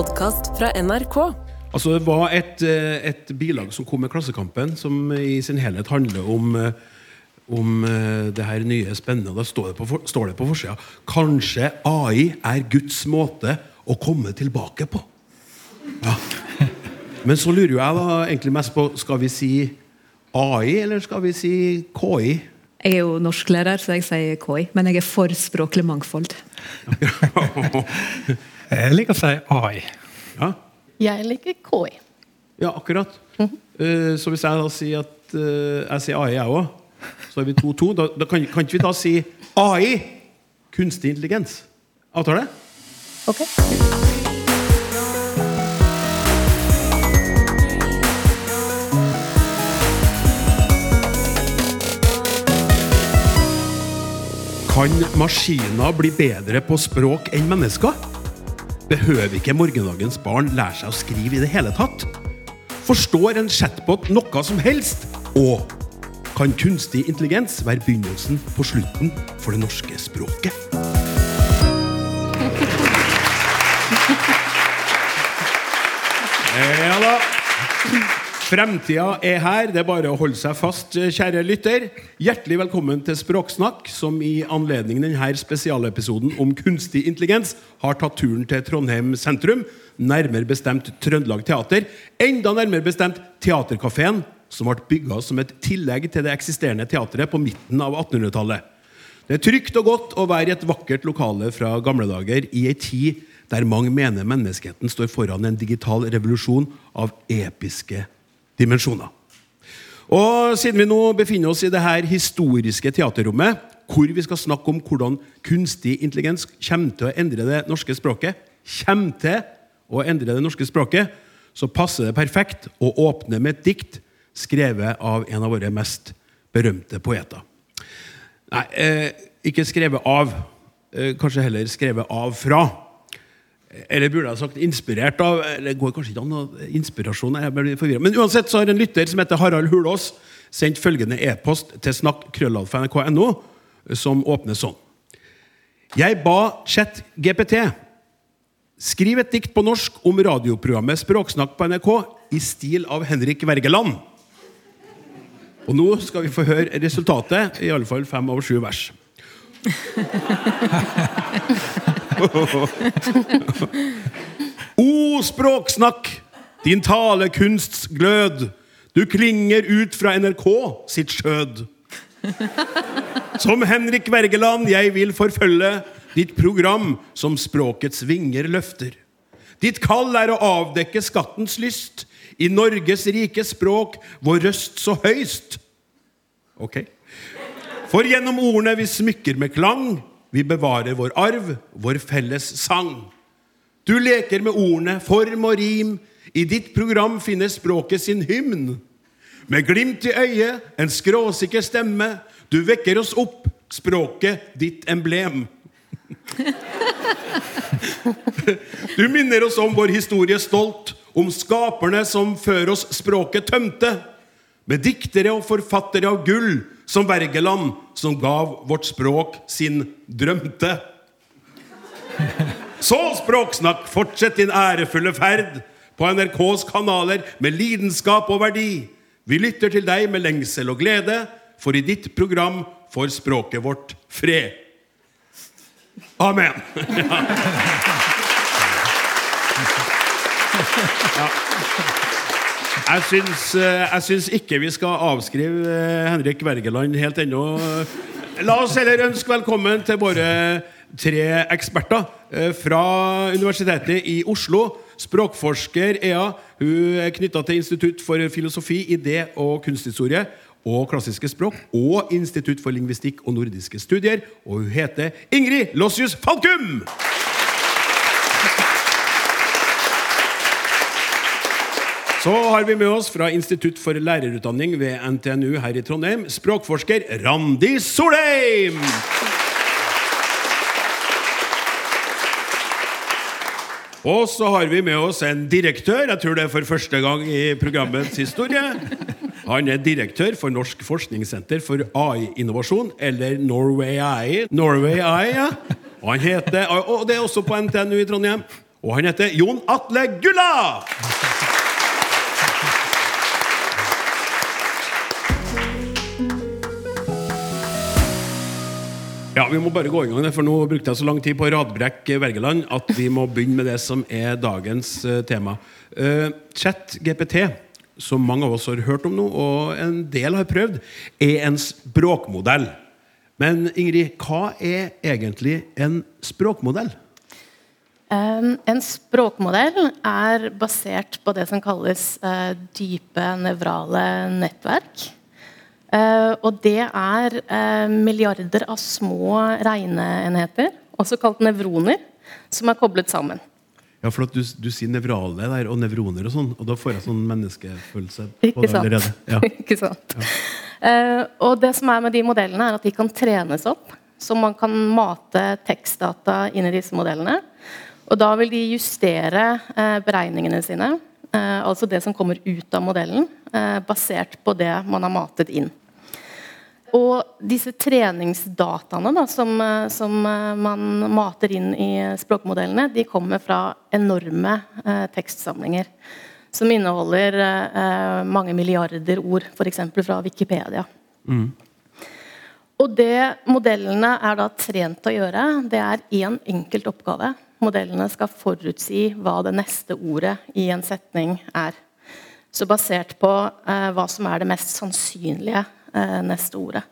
podkast fra NRK. Altså, Det var et, eh, et bilag som kom med Klassekampen, som i sin helhet handler om, eh, om eh, det her nye spennende. Da står det på, står det på forsida Kanskje AI er Guds måte å komme tilbake på. Ja. Men så lurer jo jeg da egentlig mest på Skal vi si AI, eller skal vi si KI? Jeg er jo norsklærer, så jeg sier KI. Men jeg er for språklig mangfold. Jeg liker å si AI. Ja, Jeg liker KI. ja akkurat. Eh, så hvis jeg da sier at eh, jeg sier AI, jeg òg, så er vi 2-2. Da, da kan, kan ikke vi da si AI? Kunstig intelligens. Avtale? Ok. Kan maskiner bli bedre på språk enn mennesker? Behøver ikke morgendagens barn lære seg å skrive i det hele tatt? Forstår en chatbot noe som helst? Og kan kunstig intelligens være begynnelsen på slutten for det norske språket? Ja da. Fremtida er her. Det er bare å holde seg fast, kjære lytter. Hjertelig velkommen til Språksnakk, som i anledning denne spesialepisoden om kunstig intelligens har tatt turen til Trondheim sentrum, nærmere bestemt Trøndelag Teater. Enda nærmere bestemt Teaterkafeen, som ble bygga som et tillegg til det eksisterende teatret på midten av 1800-tallet. Det er trygt og godt å være i et vakkert lokale fra gamle dager i ei tid der mange mener menneskeheten står foran en digital revolusjon av episke dimensjoner. Og siden vi nå befinner oss i det her historiske teaterrommet, hvor vi skal snakke om hvordan kunstig intelligens kommer til å endre det norske språket, kommer til å endre det norske språket, så passer det perfekt å åpne med et dikt skrevet av en av våre mest berømte poeter. Nei, eh, ikke skrevet av. Eh, kanskje heller skrevet av fra. Eller burde jeg sagt inspirert av? Eller går kanskje ikke an å inspirasjon? Forvirret. Men uansett så har en lytter som heter Harald Hulås, sendt følgende e-post til snakk.krøllalfa.nrk.no, som åpner sånn. Jeg ba Chet GPT skriv et dikt på norsk om radioprogrammet Språksnakk på NRK i stil av Henrik Wergeland. Og nå skal vi få høre resultatet, i alle fall fem av sju vers. O språksnakk, din talekunsts glød, du klinger ut fra NRK sitt skjød. Som Henrik Wergeland jeg vil forfølge ditt program som språkets vinger løfter. Ditt kall er å avdekke skattens lyst i Norges rike språk, vår røst så høyst. Ok. For gjennom ordene vi smykker med klang, vi bevarer vår arv, vår felles sang. Du leker med ordene, form og rim. I ditt program finner språket sin hymn. Med glimt i øyet, en skråsikker stemme. Du vekker oss opp, språket ditt emblem. Du minner oss om vår historie stolt, om skaperne som før oss språket tømte. Med diktere og forfattere av gull, som Wergeland, som gav vårt språk sin drømte. Så, Språksnakk, fortsett din ærefulle ferd på NRKs kanaler med lidenskap og verdi. Vi lytter til deg med lengsel og glede, for i ditt program får språket vårt fred. Amen. Ja. Jeg syns, eh, jeg syns ikke vi skal avskrive eh, Henrik Wergeland helt ennå. La oss heller ønske velkommen til våre tre eksperter eh, fra Universitetet i Oslo. Språkforsker Ea. Hun er knytta til Institutt for filosofi, idé og kunsthistorie og klassiske språk og Institutt for lingvistikk og nordiske studier. Og hun heter Ingrid Lossius Falkum! Så har vi med oss fra Institutt for lærerutdanning ved NTNU her i Trondheim, språkforsker Randi Solheim! Og så har vi med oss en direktør, jeg tror det er for første gang i programmets historie. Han er direktør for Norsk forskningssenter for AI-innovasjon, eller Norway AI. Norway AI, ja. Og, han heter, og det er også på NTNU i Trondheim. Og han heter Jon Atle Gulla! Ja, Vi må bare gå i gang, for nå brukte jeg så lang tid på Radbrekk Wergeland at vi må begynne med det som er dagens eh, tema. Uh, Chat GPT, som mange av oss har hørt om nå, og en del har prøvd, er en språkmodell. Men Ingrid, hva er egentlig en språkmodell? En språkmodell er basert på det som kalles dype nevrale nettverk. Uh, og det er uh, milliarder av små regneenheter, også kalt nevroner, som er koblet sammen. Ja, for du, du, sier nevrale der, og nevroner og sånn, og da får jeg sånn menneskefølelse på det allerede. Ja. Ikke sant. Ja. Uh, og det som er med de modellene, er at de kan trenes opp. Så man kan mate tekstdata inn i disse modellene. Og da vil de justere beregningene sine, altså det som kommer ut av modellen, basert på det man har matet inn. Og disse treningsdataene da, som, som, eh, man mater inn i språkmodellene, de kommer fra enorme eh, tekstsamlinger. Som inneholder eh, mange milliarder ord, f.eks. fra Wikipedia. Mm. Og det modellene er da trent til å gjøre, det er én en enkelt oppgave. Modellene skal forutsi hva det neste ordet i en setning er. Så basert på eh, hva som er det mest sannsynlige neste ordet.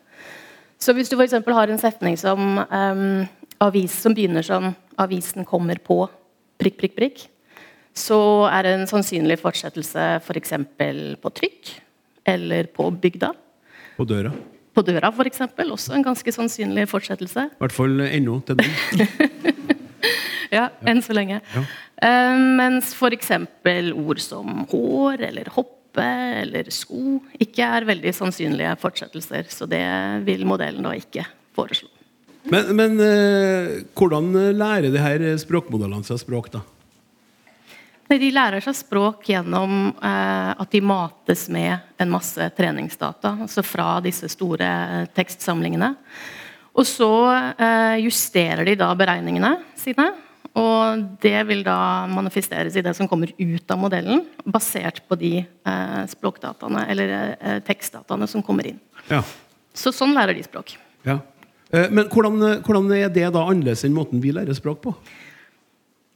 Så hvis du f.eks. har en setning som, um, avis, som begynner som 'Avisen kommer på prikk, prikk, prikk', så er det en sannsynlig fortsettelse f.eks. For på trykk eller på bygda. På døra? På døra, f.eks. Også en ganske sannsynlig fortsettelse. I hvert fall ennå til den. ja, enn så lenge. Ja. Um, mens f.eks. ord som hår eller hopp eller sko ikke er veldig sannsynlige fortsettelser. Så det vil modellen da ikke foreslå. Men, men eh, hvordan lærer de her språkmodellene seg språk, da? De lærer seg språk gjennom eh, at de mates med en masse treningsdata. Altså fra disse store tekstsamlingene. Og så eh, justerer de da beregningene sine og det vil da manifesteres i det som kommer ut av modellen, basert på de eh, språkdataene, eller eh, tekstdataene som kommer inn. Ja. Så sånn lærer de språk. Ja. Eh, men hvordan, hvordan, er det da annerledes enn måten vi lærer språk på?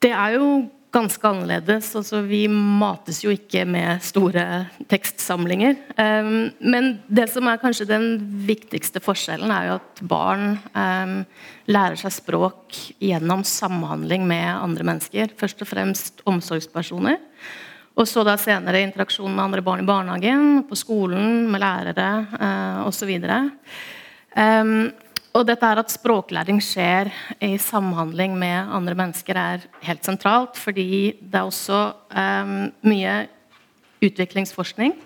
Det er jo ganske annerledes. Altså, vi mates jo ikke med store tekstsamlinger. Um, men det som er kanskje den viktigste forskjellen, er jo at barn um, lærer seg språk gjennom samhandling med andre mennesker. Først og fremst omsorgspersoner. Og så da senere interaksjon med andre barn i barnehagen, på skolen, med lærere uh, osv. Um, og dette er At språklæring skjer i samhandling med andre mennesker, er helt sentralt. Fordi det er også um, mye utviklingsforskning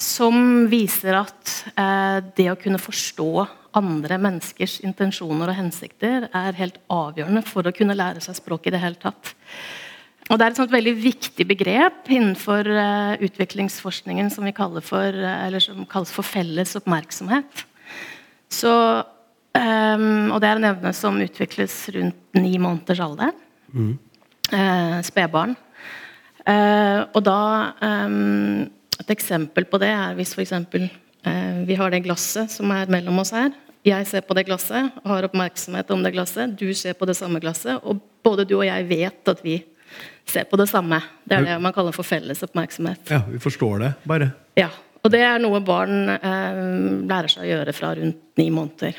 som viser at uh, det å kunne forstå andre menneskers intensjoner og hensikter er helt avgjørende for å kunne lære seg språk i det hele tatt. Og Det er et veldig viktig begrep innenfor uh, utviklingsforskningen som, for, uh, som kalles for felles oppmerksomhet. Så Um, og det er en evne som utvikles rundt ni måneders alder. Mm. Uh, Spedbarn. Uh, og da um, Et eksempel på det er hvis f.eks. Uh, vi har det glasset som er mellom oss her. Jeg ser på det glasset, har oppmerksomhet om det glasset. Du ser på det samme glasset. Og både du og jeg vet at vi ser på det samme. Det er det man kaller for felles oppmerksomhet. Ja, Vi forstår det, bare. Ja. Og det er noe barn lærer seg å gjøre fra rundt ni måneder.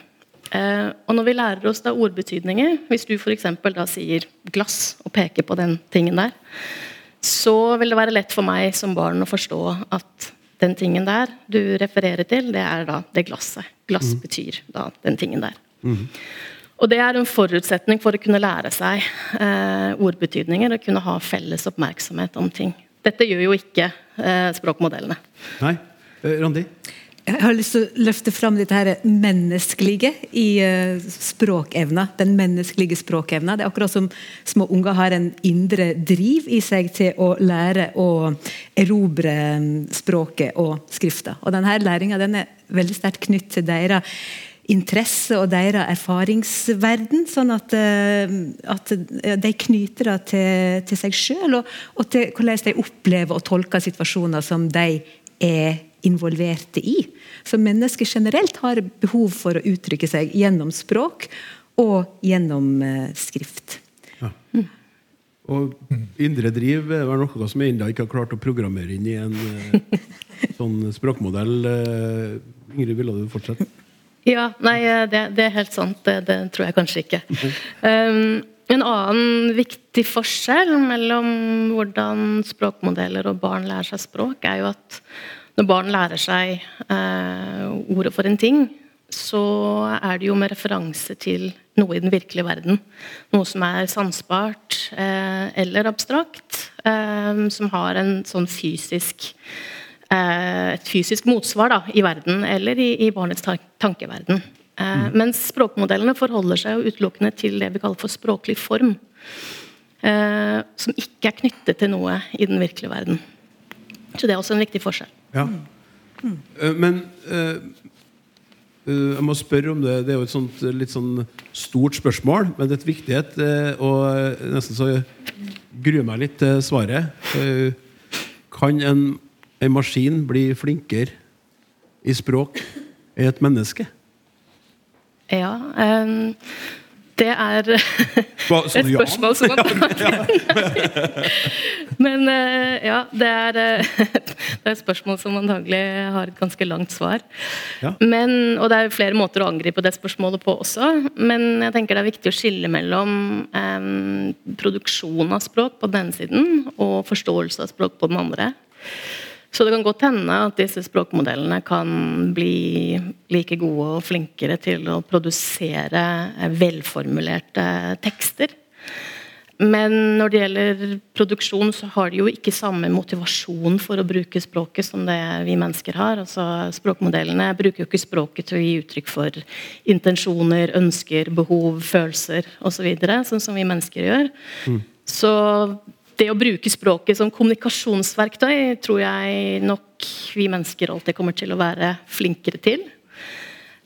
Eh, og når vi lærer oss da ordbetydninger, hvis du f.eks. da sier 'glass' og peker på den tingen der, så vil det være lett for meg som barn å forstå at den tingen der du refererer til, det er da det glasset. Glass mm. betyr da den tingen der. Mm. Og det er en forutsetning for å kunne lære seg eh, ordbetydninger og kunne ha felles oppmerksomhet om ting. Dette gjør jo ikke eh, språkmodellene. Nei. Eh, Randi? Jeg har lyst til å løfte fram dette her menneskelige i uh, språkevna. Den menneskelige språkevna. Det er akkurat som små unger har en indre driv i seg til å lære å erobre mm, språket og skrifta. Og denne læringa den er veldig sterkt knytt til deres interesse og deres erfaringsverden. Sånn at, eh, at de knyter det til, til seg sjøl, og, og, til hvordan de opplever og tolker situasjoner som de er involverte i. Så mennesker generelt har behov for å uttrykke seg gjennom språk og gjennom uh, skrift. Ja. Mm. Og indre driv er noe som jeg ennå ikke har klart å programmere inn i en uh, sånn språkmodell. Uh, Ingrid, ville du fortsette? Ja, nei, det, det, er helt sant. Det, det, tror jeg kanskje ikke. Um, en annen viktig forskjell mellom hvordan språkmodeller og barn lærer seg språk, er jo at når barn lærer seg eh, ordet for en ting, så er det jo med referanse til noe i den virkelige verden. Noe som er sansbart eh, eller abstrakt, eh, som har en sånn fysisk eh, et fysisk motsvar da, i verden, eller i, i barnets tankeverden. Eh, mm. Mens språkmodellene forholder seg utelukkende til det vi kaller for språklig form. Eh, som ikke er knyttet til noe i den virkelige verden. Så det er også en viktig forskjell. Ja. Mm. Men uh, jeg må spørre om det. Det er jo et sånt, litt sånn stort spørsmål, men det er et viktighet. Og nesten så gruer meg litt til svaret. Kan en, en maskin bli flinkere i språk enn et menneske? Ja. Um det er et spørsmål som man kan Men eh, ja, det er, eh, det er et spørsmål som antagelig har et ganske langt svar. Men, og det er flere måter å angripe det spørsmålet på også. Men jeg tenker det er viktig å skille mellom eh, produksjon av språk på den ene siden og forståelse av språk på den andre. Så det kan godt hende at disse språkmodellene kan bli like gode og flinkere til å produsere velformulerte tekster. Men når det gjelder produksjon, så har de jo ikke samme motivasjon for å bruke språket som det vi mennesker har. Altså, språkmodellene bruker jo ikke språket til å gi uttrykk for intensjoner, ønsker, behov, følelser osv., så sånn som vi mennesker gjør. Mm. Så det å bruke språket som kommunikasjonsverktøy tror jeg nok vi mennesker alltid kommer til å være flinkere til.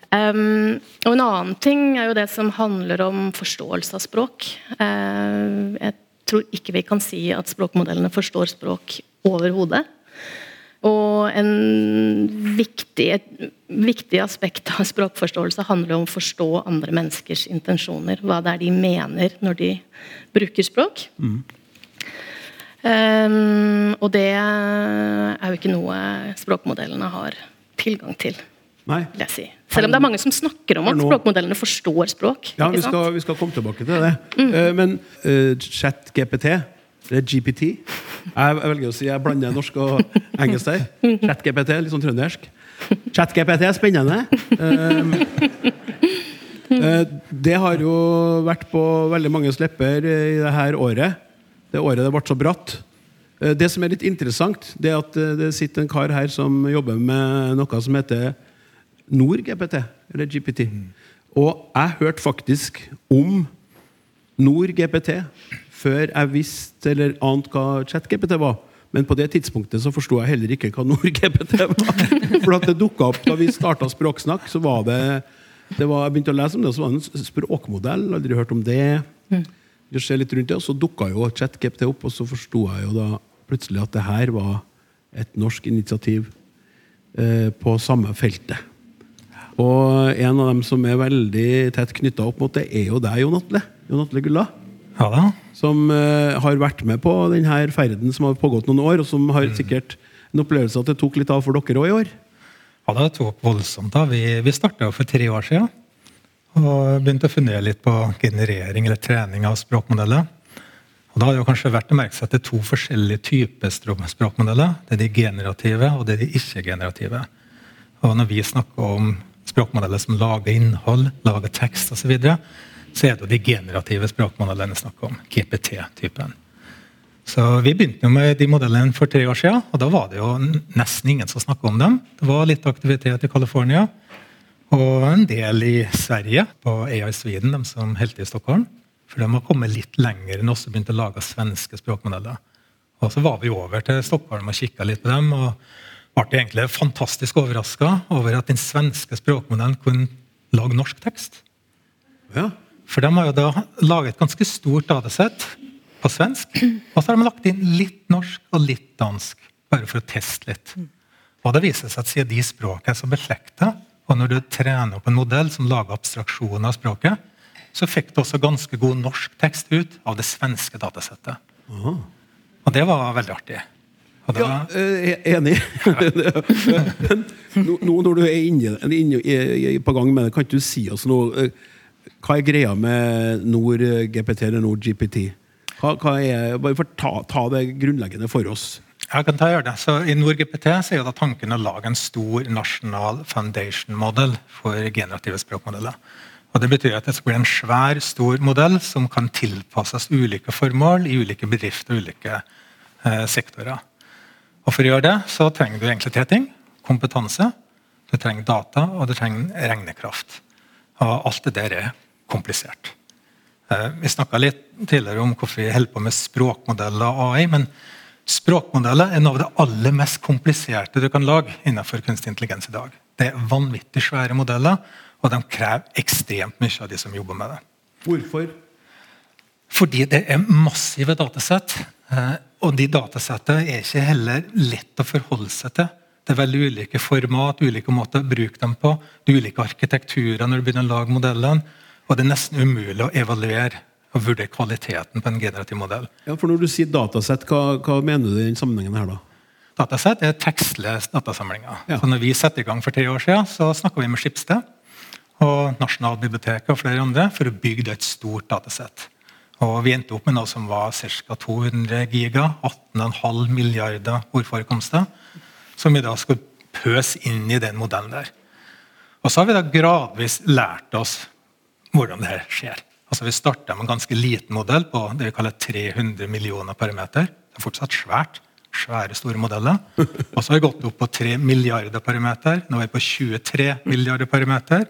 Um, og En annen ting er jo det som handler om forståelse av språk. Uh, jeg tror ikke vi kan si at språkmodellene forstår språk overhodet. Og viktig, et viktig aspekt av språkforståelse handler om å forstå andre menneskers intensjoner. Hva det er de mener når de bruker språk. Mm. Um, og det er jo ikke noe språkmodellene har tilgang til. Nei. vil jeg si. Selv om det er mange som snakker om at språkmodellene forstår språk. Ja, vi skal, vi skal, komme tilbake til det. Mm. Uh, men uh, chat-GPT, eller GPT jeg, jeg, velger å si jeg blander norsk og engelsk der. Chat-GPT, litt sånn trøndersk. Chat-GPT er spennende. Uh, det har jo vært på veldig mange lepper i dette året det året det ble så bratt. Eh, det som er litt interessant, det er at eh, det sitter en kar her som jobber med noe som heter NordGPT, eller GPT. Og jeg hørte faktisk om NordGPT før jeg visste eller ante hva ChatGPT var. Men på det tidspunktet så forsto jeg heller ikke hva NordGPT var. For at det dukka opp da vi starta Språksnakk, så var det, det var, Jeg begynte å lese om det, så var det en språkmodell. Aldri hørt om det. Mm du ser litt rundt det, og så dukka jo ChatGPT opp, og så forsto jeg jo da plutselig at det her var et norsk initiativ eh, på samme feltet. Og en av dem som er veldig tett knytta opp mot det, er jo deg, Jon Atle. Jon Atle Gulla. Ja da. Som eh, har vært med på denne ferden som har pågått noen år, og som har mm. sikkert en opplevelse at det tok litt av for dere òg i år. Ja, det tok voldsomt. da. Vi, vi starta for tre år siden. Og begynte å fundere litt på generering eller trening av språkmodeller. Og da hadde det kanskje vært å merke seg at det er to forskjellige typer språkmodeller. Det er de generative og det er de ikke-generative. Og når vi snakker om språkmodeller som lager innhold, lager tekst osv., så, videre, så er det jo de generative språkmodellene vi snakker om. GPT-typen. Så Vi begynte jo med de modellene for tre år siden, og da var det jo nesten ingen som snakka om dem. Det var litt aktivitet i California. Og en del i Sverige, på AI Sweden, de som holdt i Stockholm. For de har kommet litt lenger enn oss og begynt å lage svenske språkmodeller. Og så var vi over til Stockholm og kikka litt på dem. og ble egentlig fantastisk overraska over at den svenske språkmodellen kunne lage norsk tekst. Ja. For de har jo da laget et ganske stort datasett på svensk. Og så har de lagt inn litt norsk og litt dansk, bare for å teste litt. Og det viser seg at siden de språkene er så beslekta, og når du trener opp en modell som lager abstraksjoner av språket, så fikk du også ganske god norsk tekst ut av det svenske datasettet. Og det var veldig artig. Da, Ja, eh, enig. Nå, nå når du er inne, inne, på gang med det, kan ikke du si oss noe eh, Hva er greia med Nord GPT eller Nord GPT? Hva, hva er, bare for ta, ta det grunnleggende for oss. Jeg kan ta og gjøre det. Så I NordGPT så er det tanken å lage en stor nasjonal foundation model for generative språkmodeller. Og Det betyr at det skal bli en svær, stor modell som kan tilpasses ulike formål i ulike bedrifter og ulike eh, sektorer. Og For å gjøre det så trenger du egentlig tre ting. Kompetanse, du trenger data, og du trenger regnekraft. Og alt det der er komplisert. Eh, Vi snakka litt tidligere om hvorfor vi holder på med språkmodeller og AI. men Språkmodeller er noe av det aller mest kompliserte du kan lage innenfor kunstig intelligens i dag. Det er vanvittig svære modeller, og de krever ekstremt mye av de som jobber med det. Hvorfor? Fordi det er massive datasett. eh, Og de datasettene er ikke heller lett å forholde seg til. Det er veldig ulike format, ulike måter å bruke dem på. Det er ulike arkitekturer når du begynner å lage modellene. Og det er nesten umulig å evaluere og vurdere kvaliteten på en generativ modell. Ja, for Når du sier datasett, hva, hva mener du i den sammenhengen her, da? Datasett er tekstløse datasamlinger. Ja. Så når vi setter i gang for tre år siden, så snakka vi med Skipsted og Nasjonalbiblioteket og flere andre for å bygge et stort datasett. Og Vi endte opp med noe som var ca. 200 giga, 18,5 milliarder ordforekomster, som vi da skulle pøse inn i den modellen der. Og så har vi da gradvis lært oss hvordan det her skjer. Altså Vi starta med en ganske liten modell på det vi kaller 300 millioner parameter. Det er fortsatt svært. Svære, store modeller. Og så har vi gått opp på 3 milliarder parameter. Nå er vi på 23 milliarder parameter.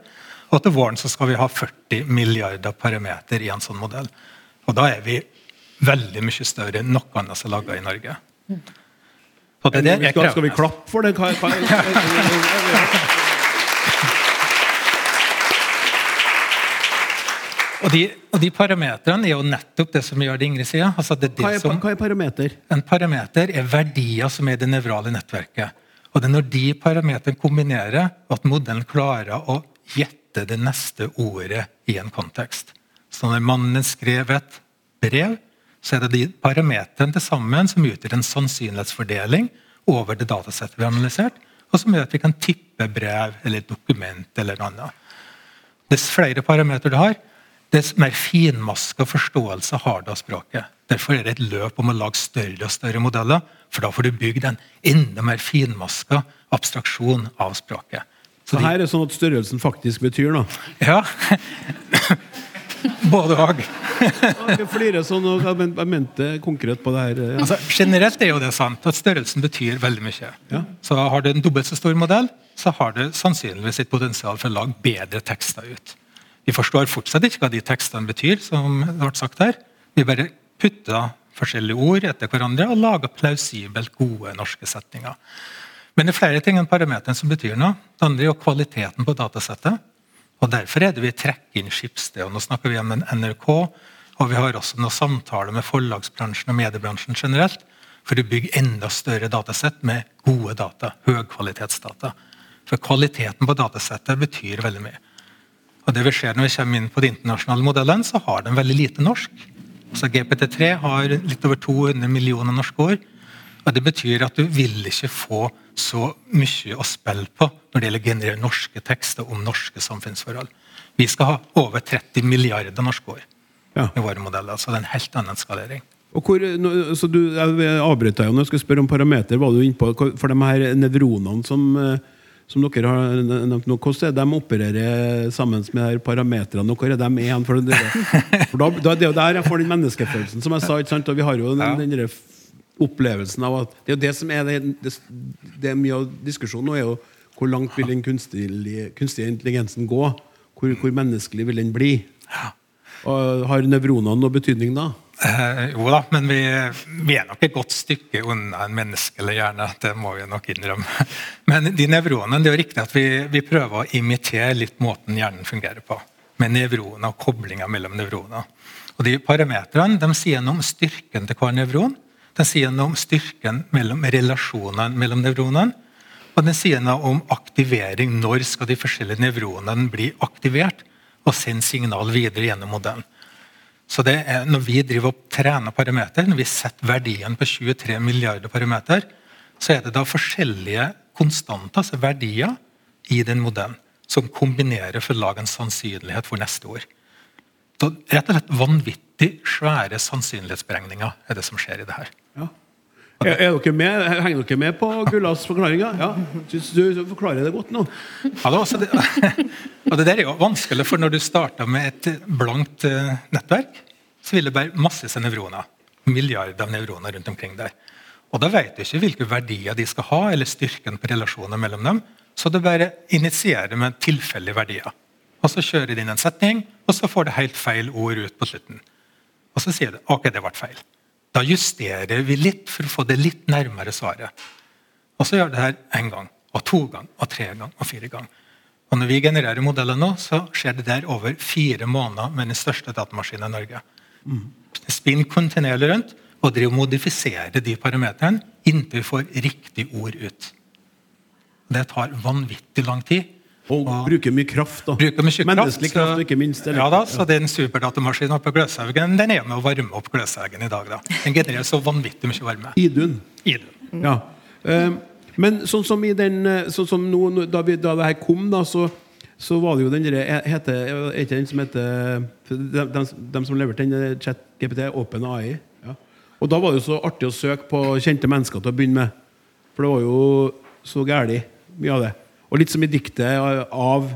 Og til våren så skal vi ha 40 milliarder parameter i en sånn modell. Og da er vi veldig mye større enn noe annet som er laga i Norge. Det, det skal, skal vi klappe for det? Hva, hva, Og de, og de parametrene er jo nettopp det som gjør det Ingrid sier. Altså det er det hva, er, som, hva er parameter? En parameter er verdier som er i det nevrale nettverket. Og det er når de parametrene kombinerer, at modellen klarer å gjette det neste ordet i en kontekst. Så når mannen skrev et brev, så er det de parametrene til sammen som utgjør en sannsynlighetsfordeling over det datasettet vi har analysert, og som gjør at vi kan tippe brev eller dokument eller noe annet. Dess flere parametere du har, dess mer finmaska forståelse har du av språket. Derfor er det et løp om å lage større og større modeller, for da får du bygd en enda mer finmaska abstraksjon av språket. Så her er sånn at størrelsen faktisk betyr noe. Ja. Både og. Jeg flirer sånn, og jeg mente konkret på det her. Ja. Altså, generelt er jo det sant at størrelsen betyr veldig mye. Ja. Så Har du en dobbelt så stor modell, så har du sannsynligvis et potensial for å lage bedre tekster ut. Vi forstår fortsatt ikke hva de tekstene betyr, som det ble sagt her. Vi bare putter forskjellige ord etter hverandre og lager plausibelt gode norske setninger. Men det er flere ting enn parameteren som betyr noe. Det andre er jo kvaliteten på datasettet. Og Derfor er det vi trekker inn Skipsted. og Nå snakker vi om NRK, og vi har også noen samtaler med forlagsbransjen og mediebransjen generelt for å bygge enda større datasett med gode data. Høykvalitetsdata. For kvaliteten på datasettet betyr veldig mye. Og det vi ser Når vi kommer inn på de internasjonale modellene, så har de veldig lite norsk. Så GPT3 har litt over 200 millioner norske ord. Og Det betyr at du vil ikke få så mye å spille på når det gjelder å generere norske tekster om norske samfunnsforhold. Vi skal ha over 30 milliarder norske ord Ja. i våre modeller. Så det er en helt annen skalering. Og hvor, så du, jeg avbrøt deg jo når jeg skulle spørre om parameter. Var du inne på, for de her nevronene som, eh, som dere har nevnt nå, hvordan er det de opererer sammen med her parametrene? Hvor er de igjen? For da, da, det er jo der jeg får den menneskefølelsen, som jeg sa. ikke sant? Og vi har jo den, den der opplevelsen av at Det er jo det som er det, det, det er mye av diskusjonen nå, er jo hvor langt vil den kunstige, kunstige intelligensen gå? Hvor, hvor menneskelig vil den bli? Og Har nevronene noe betydning da? Eh, jo da, men vi, vi, er nok et godt stykke unna en menneskelig hjerne. Det må vi nok innrømme. Men de nevronene, det er jo riktig at vi, vi prøver å imitere litt måten hjernen fungerer på. Med nevroner og koblinger mellom nevroner. Og de Parametrene de sier noe om styrken til hver nevron. De sier noe om styrken mellom relasjonene mellom nevronene. Og den sier noe om aktivering. Når skal de forskjellige nevronene bli aktivert og sende signal videre gjennom modellen. Så det er, Når vi driver og trener parameter, når vi setter verdien på 23 milliarder parameter, så er det da forskjellige konstanter, altså verdier, i den modellen som kombinerer for å lage en sannsynlighet for neste år. Så rett og slett vanvittig svære sannsynlighetsberegninger er det som skjer i det her. Ja. Er, er dere med? Henger dere med på Gullas forklaringer? Ja. Syns du forklarer det godt nå? Ja, det, det, og det der er jo vanskelig, for når du starta med et blankt uh, nettverk, så vil det bare massevis av nevroner. Milliarder av nevroner rundt omkring der. Og da vet du ikke hvilke verdier de skal ha, eller styrken på relasjoner mellom dem. Så du bare initierer med tilfeldige verdier. Og så kjører du inn en setning, og så får du helt feil ord ut på slutten. Og så sier du ok, det ble feil. Da justerer vi litt for å få det litt nærmere svaret. Og så gjør det her én gang, og to ganger, og tre ganger og fire ganger. Og Når vi genererer modeller nå, så skjer det der over fire måneder med den største datamaskinen i Norge. Mm. Spinn kontinuerlig rundt og driver modifisere de parameterne inntil vi får riktig ord ut. Det tar vanvittig lang tid. Og, ja. bruker mye kraft. da. Bruker mye Menneskelig kraft, så, ikke minst. Eller? Ja da, så Den superdatamaskinen oppe på Gløshaugen den er med å varme opp Gløshaugen i dag. da. Den genererer så vanvittig mye varme. Idun. Idun. Ja. Um, men sånn som i den, sånn som nå, da, vi, da det her kom, da, så, så var det jo den derre Er ikke den som heter de, de, de som leverte den chat-GPT, Open AI. Ja. Og da var det jo så artig å søke på kjente mennesker til å begynne med. For det var jo så gæli, mye av det. Og litt som i diktet av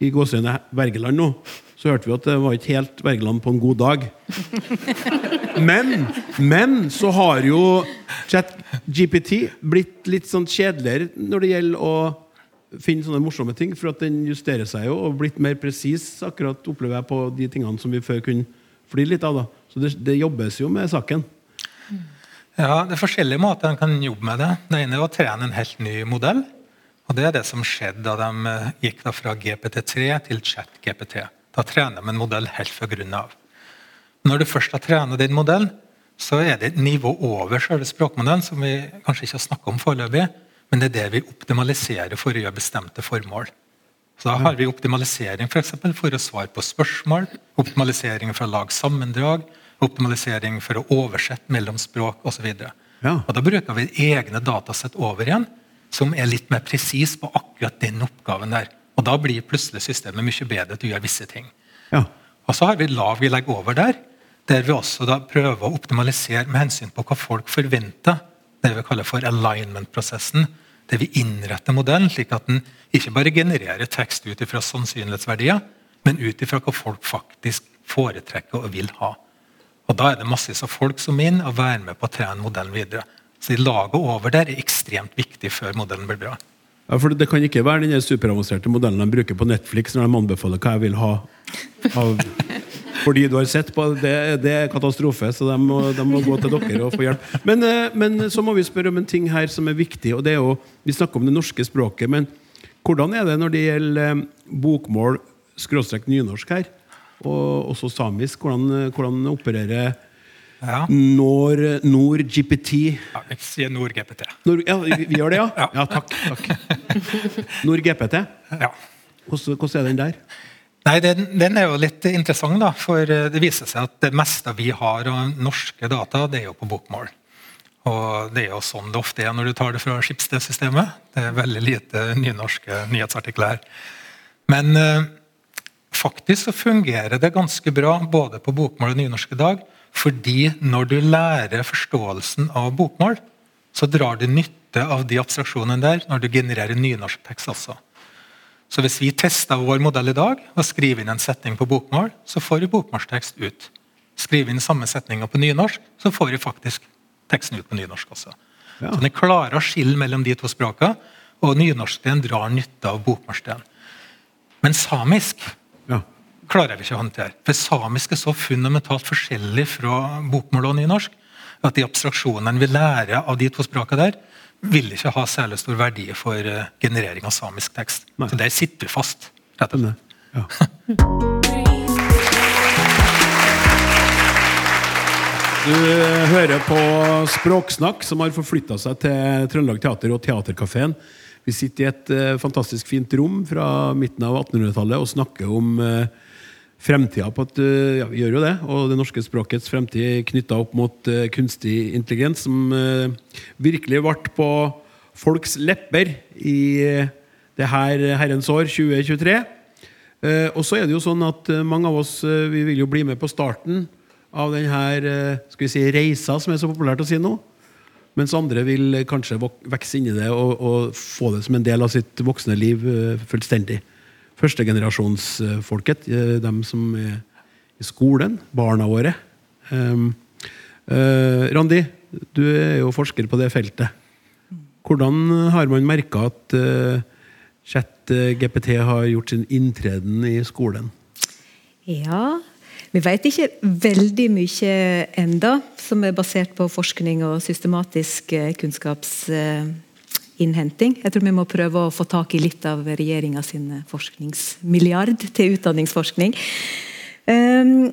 i gåseøyne Wergeland nå, så hørte vi at det var ikke helt Wergeland på en god dag. Men, men så har jo ChatGPT blitt litt sånn kjedeligere når det gjelder å finne sånne morsomme ting, for at den justerer seg jo og blitt mer presis, akkurat opplever jeg på de tingene som vi før kunne fly litt av. da. Så det, det jobbes jo med saken. Ja, Det er forskjellige måter en kan jobbe med det. Det ene er å trene en helt ny modell. Og Det er det som skjedde da de eh, gikk da fra GPT3 til chat-GPT. Da trener de en modell helt fra grunnen av. Når du først har trent den modellen, så er det et nivå over selve språkmodellen, som vi kanskje ikke har snakka om foreløpig, men det er det vi optimaliserer for å gjøre bestemte formål. Så Da har vi optimalisering for, eksempel, for å svare på spørsmål, optimalisering for å lage sammendrag, optimalisering for å oversette mellom språk osv. Ja. Da bruker vi egne datasett over igjen som er litt mer presis på akkurat den oppgaven der. Og Da blir plutselig systemet mye bedre til å gjøre visse ting. Ja. Og så har vi lav vi legger over der, der vi også da prøver å optimalisere med hensyn på hva folk forventer. Det vi kaller for alignment-prosessen. Der vi innretter modellen slik at den ikke bare genererer tekst ut fra sannsynlighetsverdier, men ut ifra hva folk faktisk foretrekker og vil ha. Og Da er det massevis av folk som er inn og være med på å trene modellen videre. Så laget over der er ekstremt viktig før modellen blir bra. Ja, for Det kan ikke være den superavanserte modellen de bruker på Netflix når de anbefaler hva jeg vil ha. Av, fordi du har sett på det, det er katastrofe, så de må, de må, gå til dere og få hjelp. Men, eh, men, så må vi spørre om en ting her som er viktig. og det er jo, Vi snakker om det norske språket, men hvordan er det når det gjelder eh, bokmål skråstrek nynorsk her? Og også samisk. Hvordan, hvordan opererer ja. Nord, NordGPT. Ja, Vi sier NordGPT. Nord, ja, vi, vi, gjør det, ja? ja? ja takk. takk. NordGPT. Ja. Hvordan, hvordan, er den der? Nei, den, den, er jo litt interessant, da, for eh, det viser seg at det meste vi har av norske data, det er jo på bokmål. Og Det er jo sånn det ofte er når du tar det fra Skipsted-systemet. Det er veldig lite nynorske nyhetsartikler. Men eh, faktisk så fungerer det ganske bra både på bokmål og nynorsk i dag. Fordi når du lærer forståelsen av bokmål, så drar du nytte av de abstraksjonene der når du genererer nynorsk tekst også. Så hvis vi tester vår modell i dag og skriver inn en setning på bokmål, så får vi bokmålstekst ut. Skriver inn samme setninga på nynorsk, så får vi faktisk teksten ut på nynorsk også. Ja. Så Den klarer å skille mellom de to språka, og nynorsken drar nytte av bokmålsdelen. Men samisk. Klarer vi ikke å håndtere. For samisk er så fundamentalt forskjellig fra bokmål og nynorsk at de abstraksjonene vi lærer av de to språkene der, vil ikke ha særlig stor verdi for uh, generering av samisk tekst. Nei. Så der sitter vi fast. rett og slett. Ja. Du hører på Språksnakk, som har forflytta seg til Trøndelag Teater og Teaterkafeen. Vi sitter i et eh, fantastisk fint rom fra midten av 1800-tallet og snakker om fremtida på et eh, Ja, vi gjør jo det. Og det norske språkets fremtid knytta opp mot eh, kunstig intelligens, som eh, virkelig ble på folks lepper i det her herrens år 2023. Eh, og så er det jo sånn at mange av oss vi vil jo bli med på starten av denne skal vi si, reisa, som er så populært å si nå. Mens andre vil kanskje vok- vokse inn i det og, og få det som en del av sitt voksne liv fullstendig. Førstegenerasjonsfolket, de dem som er i skolen, barna våre. Um, eh, Randi, du er jo forsker på det feltet. Hvordan har man merka at uh, chat-GPT har gjort sin inntreden i skolen? Ja, vi vet ikke veldig mye enda som er basert på forskning og systematisk eh, kunnskapsinnhenting. Jeg tror vi må prøve å få tak i litt av regjeringa sin forskningsmilliard til utdanningsforskning. Um,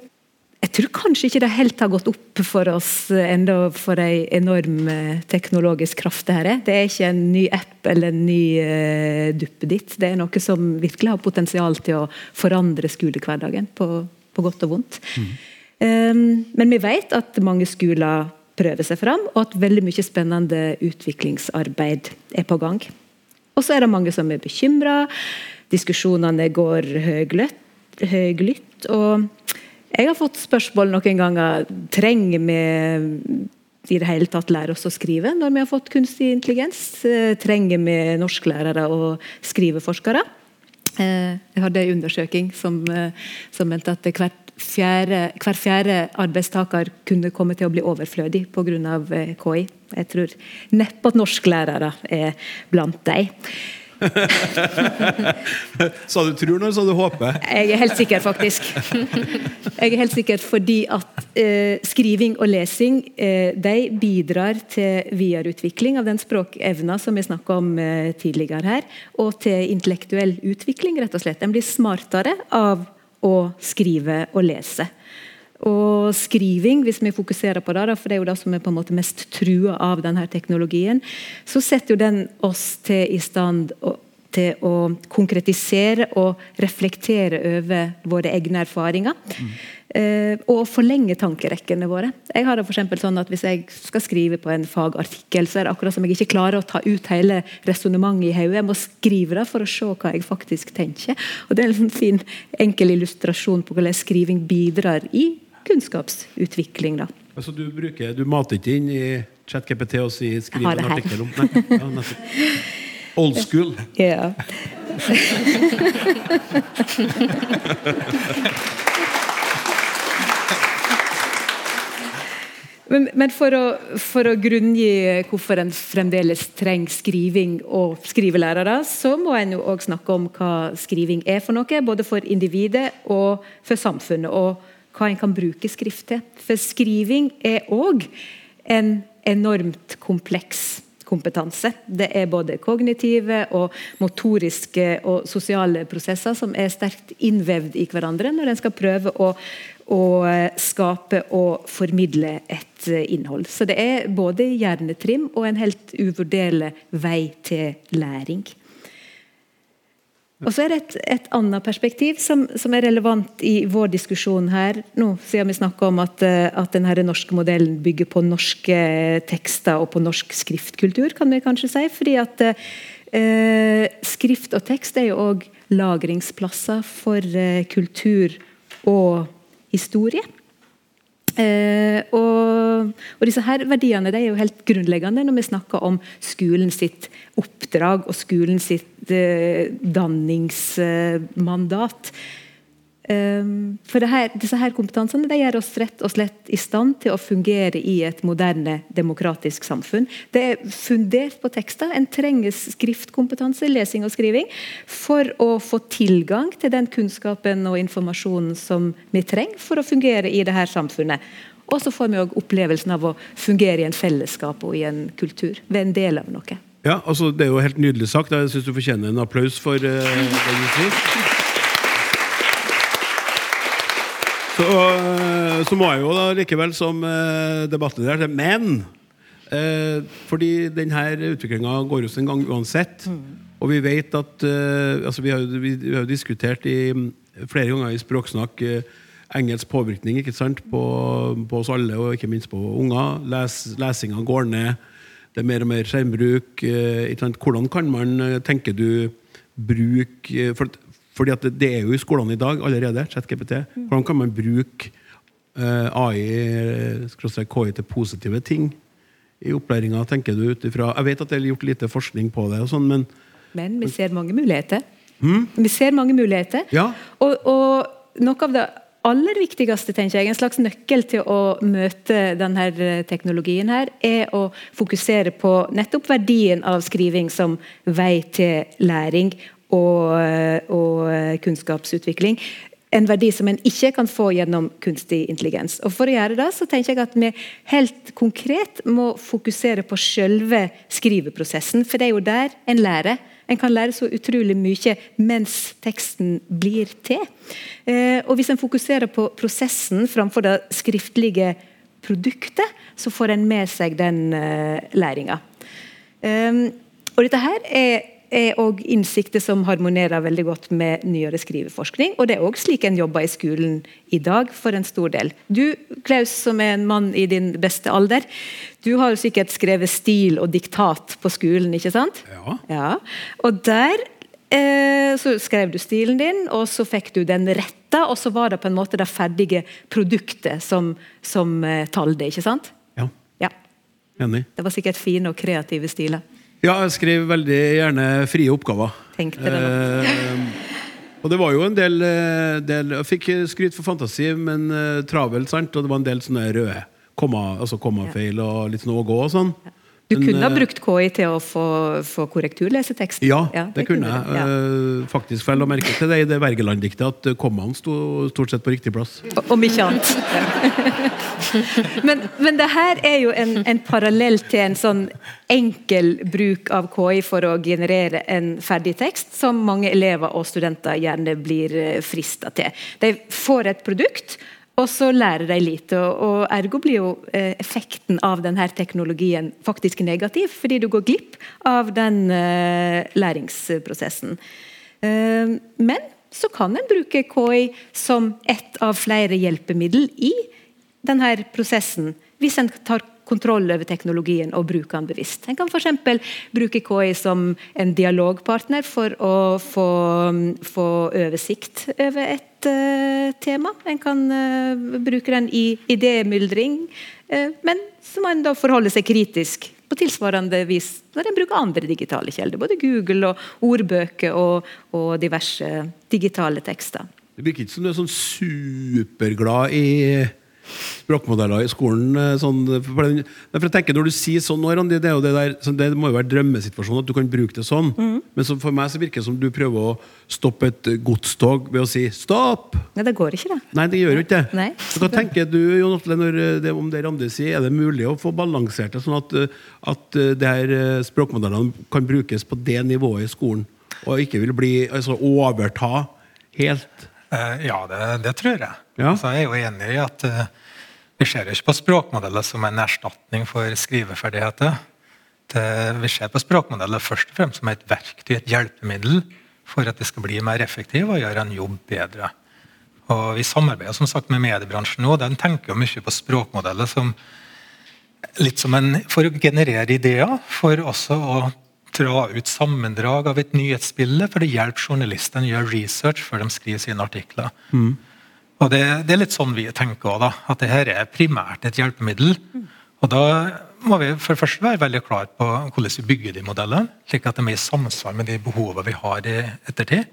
jeg tror kanskje ikke det helt har gått opp for oss enda for ei enorm eh, teknologisk kraft det her er. Det er ikke en ny app eller en ny uh, duppeditt. Det er noe som virkelig har potensial til å forandre skolehverdagen på, på godt og vondt. Um, men vi vet at mange skoler prøver seg fram, og at veldig mye spennende utviklingsarbeid er på gang. Og så er det mange som er bekymra. Diskusjonene går høylytt. og jeg har fått spørsmål noen ganger trenger vi i det hele tatt lære oss å skrive når vi har fått kunstig intelligens. Eh, Trenger vi norsklærere og skriveforskere? Eh, Jeg hadde en undersøking som, eh, som mente at hvert fjerde, hver fjerde arbeidstaker kunne komme til å bli overflødig pga. KI. Jeg tror neppe at norsklærere er blant dem. Sa du tror nå, sa du håper? Jeg er helt sikker, faktisk. Jeg er helt sikker fordi at eh, skriving og lesing eh, de bidrar til videreutvikling av den språkevna som vi snakka om eh, tidligere her, og til intellektuell utvikling, rett og slett. En blir smartere av å skrive og lese. Og skriving, hvis vi fokuserer på det, for det er jo det som er på en måte mest trua av denne teknologien, så setter jo den oss til i stand til å konkretisere og reflektere over våre egne erfaringer. Eh, og forlenge tankerekkene våre. Jeg har det for sånn at Hvis jeg skal skrive på en fagartikkel, så er det akkurat som jeg ikke klarer å ta ut hele resonnementet i hodet. Jeg må skrive det for å se hva jeg faktisk tenker. Og Det er en sånn fin, enkel illustrasjon på hvordan skriving bidrar i kunnskapsutvikling. da. Altså du, bruker, du mater ikke inn i ChatGPT og sier skriv en artikkel om Nei. Ja. Old school. Ja. Men, men for, å, for å grunngi hvorfor en fremdeles trenger skriving og skrivelærere, så må en jo òg snakke om hva skriving er for noe, både for individet og for samfunnet. Og hva en kan bruke skrift til. For skriving er òg en enormt kompleks kompetanse. Det er både kognitive og motoriske og sosiale prosesser som er sterkt innvevd i hverandre når en skal prøve å, å skape og formidle et innhold. Så det er både hjernetrim og en helt uvurderlig vei til læring. Og så er det et, et annet perspektiv som, som, er relevant i vår diskusjon her. nå, Siden vi snakker om at, eh, at denne norske modellen bygger på norske tekster og på norsk skriftkultur, kan vi kanskje si. fordi at eh, skrift og tekst er jo òg lagringsplasser for eh, kultur og historie. Eh, og, og, disse her verdiene er jo helt grunnleggende når vi snakker om skolen sitt oppdrag og skolen sitt eh, danningsmandat. Um, for her, disse her kompetansene de gjør oss rett og slett i stand til å fungere i et moderne demokratisk samfunn. Det er fundert på tekster. En trenger skriftkompetanse, lesing og skriving, for å få tilgang til den kunnskapen og informasjonen som vi trenger for å fungere i dette samfunnet. Og så får vi òg opplevelsen av å fungere i en fellesskap og i en kultur. Være en del av noe. Ja, altså Det er jo helt nydelig sagt. Jeg syns du fortjener en applaus for uh, det du sier. Så, uh, så, må jeg jo da likevel som uh, debattleder Men uh, fordi denne utviklinga går jo sin gang uansett. Mm. Og vi vet at altså vi, har, vi, vi, har, jo diskutert i, flere ganger i Språksnakk engelsk påvirkning ikke sant, på, på, oss alle, og ikke minst på unger. Les, lesinga går ned. Det er mer og mer skjermbruk. Eh, Hvordan kan man, eh, tenker du, bruke for, fordi det er jo i skolene i dag allerede. ChatGPT. Hvordan kan man bruke eh, AI KI til positive ting i opplæringa, tenker du ut ifra Jeg vet at det er gjort lite forskning på det, og sånn, men Men vi ser mange muligheter. Mm? Vi ser mange muligheter. Ja. Og, og noe av det aller viktigste, tenker jeg, en slags nøkkel til å møte denne eh, teknologien, her, er å fokusere på nettopp verdien av skriving som vei til læring og, eh, og eh, kunnskapsutvikling. En verdi som en ikke kan få gjennom kunstig intelligens. Og For å gjøre det, så tenker jeg at vi helt konkret må fokusere på selve skriveprosessen. For det er jo der en lærer. En kan lære så utrolig mye mens teksten blir til. Eh, og Hvis en fokuserer på prosessen framfor det skriftlige produktet, så får en med seg den læringa. Og dette her er er òg innsikter som harmonerer veldig godt med nyere skriveforskning. Og det er òg slik en jobber i skolen i dag, for en stor del. Du, Klaus, som er en mann i din beste alder, du har jo sikkert skrevet stil og diktat på skolen, ikke sant? Ja. ja. Og der eh, så skrev du stilen din, og så fikk du den retta, og så var det på en måte det ferdige produktet som, som eh, talte, ikke sant? Ja. ja. Enig. Det var sikkert fine og kreative stiler. Ja, jeg skriver veldig gjerne frie oppgaver. Tenkte det eh, og det var jo en del, eh, del Jeg fikk skryt for fantasi, men uh, travelt, sant? Og det var en del sånne røde komma, altså kommafeil og litt sånn å gå og sånn. Ja. Du kunne ha eh, brukt KI til å få, få korrekturlesetekst? Ja, ja, det, det kunne jeg. Ja. Uh, faktisk, for jeg la merke til det i det Wergeland-diktet, at kommaen sto stort sett på riktig plass. Om ikke annet. men, men det her er jo en, en, parallell til en sånn enkel bruk av KI for å generere en ferdig tekst, som mange elever og studenter gjerne blir eh, frista til. De får et produkt og så lærer de lite. Og, ergo blir jo eh, effekten av denne teknologien faktisk negativ, fordi du går glipp av den eh, læringsprosessen. Eh, men så kan en bruke KI som ett av flere hjelpemiddel i denne prosessen, hvis en tar kontroll over teknologien og bruke den bevisst. En kan f.eks. bruke KI som en dialogpartner for å få, få oversikt over et uh, tema. En kan uh, bruke den i idémyldring, uh, men så må en da forholde seg kritisk på tilsvarende vis når en bruker andre digitale kilder. Både Google og ordbøker og, og diverse digitale tekster. Det virker ikke som du er sånn superglad i språkmodeller i skolen. Eh, sånn, for, den, for jeg tenker Når du sier sånn, nå, Randi, det, det, der, så det, må jo være drømmesituasjonen at du kan bruke det sånn. Mm. Men så for meg så virker det som du prøver å stoppe et godstog ved å si 'stopp'. Nei, det går ikke, det. Nei, det gjør jo ikke det. Så hva tenker du Jon Atle, når eh, det, om det Randi sier? Er det mulig å få balansert det, sånn at, eh, at det her språkmodellene kan brukes på det nivået i skolen, og ikke vil bli, altså overta helt? Ja, det, det tror jeg. Ja. Så jeg er jo enig i at uh, vi ser ikke på språkmodeller som en erstatning for skriveferdigheter. Det, vi ser på språkmodeller først og fremst som et verktøy, et hjelpemiddel, for at det skal bli mer effektivt og gjøre en jobb bedre. Og Vi samarbeider som sagt med mediebransjen nå. Den tenker jo mye på språkmodeller som litt som en, for å generere ideer, for også å dra ut sammendrag av et nyhetsbilde. For det hjelper journalistene å gjøre research før de skriver sine artikler. Mm. Og det, det, er litt sånn vi tenker da, at dette er primært et hjelpemiddel. Og da må vi for det første være veldig klar på hvordan vi bygger de modellene, slik at de er i samsvar med de behovene vi har i ettertid.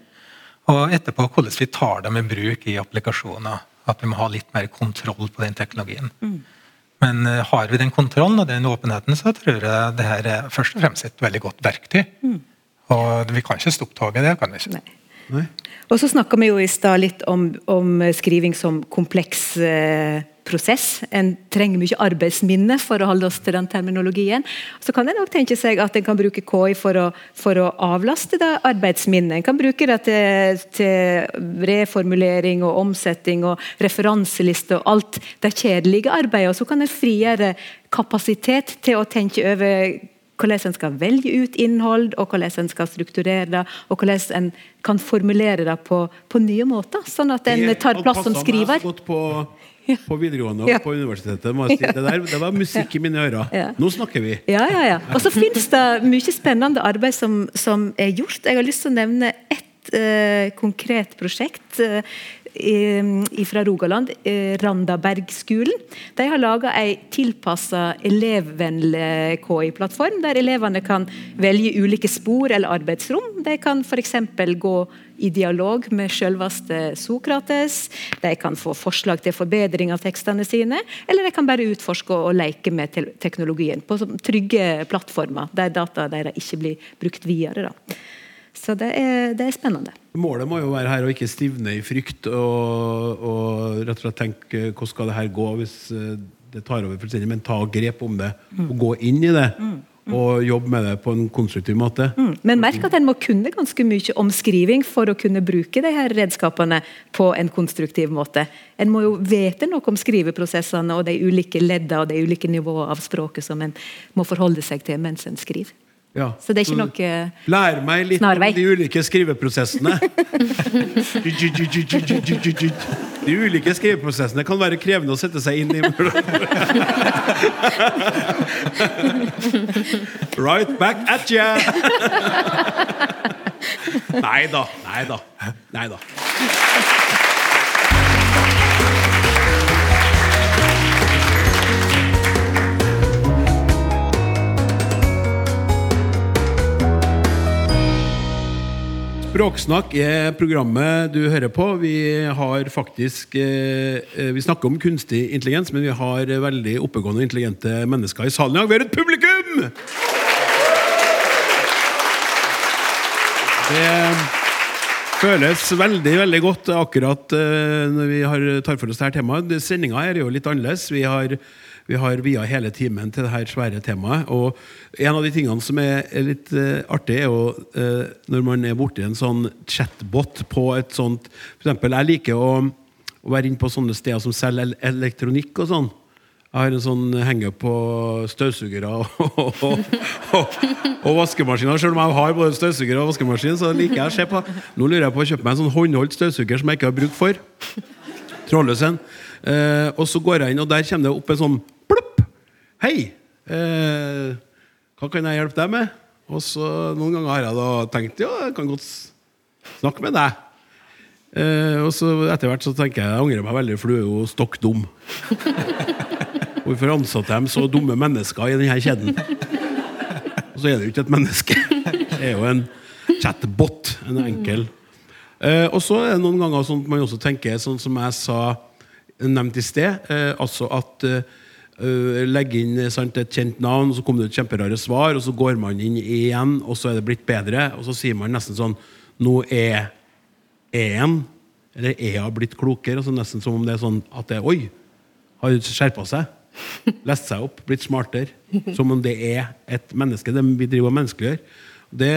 Og etterpå hvordan vi tar dem i bruk i applikasjoner. At vi må ha litt mer kontroll på den teknologien. Men uh, har vi den kontrollen og den åpenheten, så tror jeg det her er først og fremst et veldig godt verktøy. Og vi kan ikke stoppe toget, det kan vi ikke. Nei. Og så snakka vi jo i stad litt om, om skriving som kompleks eh, prosess. En trenger mye arbeidsminne for å holde oss til den terminologien. Så kan en også tenke seg at en kan bruke KI for å, for å avlaste det arbeidsminnet. En kan bruke det til, til reformulering og omsetting og referanseliste og alt det kjedelige arbeidet. Og så kan en frigjøre kapasitet til å tenke over hvordan en skal velge ut innhold, og hvordan en skal strukturere det, og hvordan en kan formulere det på, på nye måter. Sånn at en tar plass som skriver. Jeg godt På, på videregående og Ja. på universitetet. si. Det, der, det var musikk i mine ører. Ja. Nå snakker vi. Ja, ja, ja. Og så finnes det mye spennende arbeid som, som er gjort. Jeg har lyst til å nevne ett eh, konkret prosjekt eh, fra Rogaland. Randabergskolen. De har laga ei tilpassa elevvennlig KI-plattform, der elevene kan velge ulike spor eller arbeidsrom. De kan f.eks. gå i dialog med selveste Sokrates. De kan få forslag til forbedring av tekstene sine, eller de kan bare utforske og leke med teknologien på trygge plattformer, der data deres ikke blir brukt videre. Da. Så det er, det er spennende. Målet må jo være her å ikke stivne i frykt og, og rett og slett tenke hvordan skal det her gå hvis eh, det tar over fullstendig, men ta grep om det og gå inn i det. Og jobbe med det på en konstruktiv måte. Mm. Men merk at en må kunne ganske mye omskriving for å kunne bruke de her redskapene på en konstruktiv måte. En må jo vite noe om skriveprosessene og de ulike leddene og de ulike nivåene av språket som en må forholde seg til mens en skriver. Ja. Så det er ikke noe Lær meg litt Snarvei. om de ulike skriveprosessene. De ulike skriveprosessene kan være krevende å sette seg inn i. Right back at ya! Nei da. Nei da. Nei da. Språksnakk er programmet du hører på. Vi har faktisk eh, eh, Vi snakker om kunstig intelligens, men vi har veldig oppegående og intelligente mennesker i salen i dag. Vi har et publikum! Det føles veldig veldig godt akkurat eh, når vi tar for oss dette temaet. Sendinga er jo litt annerledes. Vi har, vi har via hele timen til dette svære temaet. Og en av de tingene som er litt uh, artig, er jo uh, når man er borti en sånn chatbot på et sånt For eksempel, jeg liker å, å være inne på sånne steder som selger elektronikk og sånn. Jeg har en sånn henger på støvsugere og, og, og, og vaskemaskiner. Selv om jeg har både støvsuger og vaskemaskin, så liker jeg å se på. Nå lurer jeg på å kjøpe meg en sånn håndholdt støvsuger som jeg ikke har bruk for. Trådløs en. Eh, og så går jeg inn, og der kommer det opp en sånn. Hei! Eh, hva kan jeg hjelpe deg med? Og så Noen ganger har jeg da tenkt ja, jeg kan godt snakke med deg. Eh, og så etter hvert så tenker jeg jeg angrer meg veldig, for du er jo stokk dum. Hvorfor ansatte de så dumme mennesker i denne kjeden? Og så er det jo ikke et menneske. Det er jo en chatbot. En enkel. Eh, og så er det noen ganger sånn at man også tenker, sånn som jeg sa nevnt i sted, eh, altså at eh, eh, legge inn sant, et kjent navn, og så kommer det et kjemperare svar, og så går man inn igjen, og så er det blitt bedre, og så sier man nesten sånn Nå er er-en, eller er-a blitt klokere? Altså nesten som om det er sånn at det Oi! Har skjerpa seg. Lest seg opp, blitt smartere. Som om det er et menneske. Det vi driver og menneskeliggjør. Det,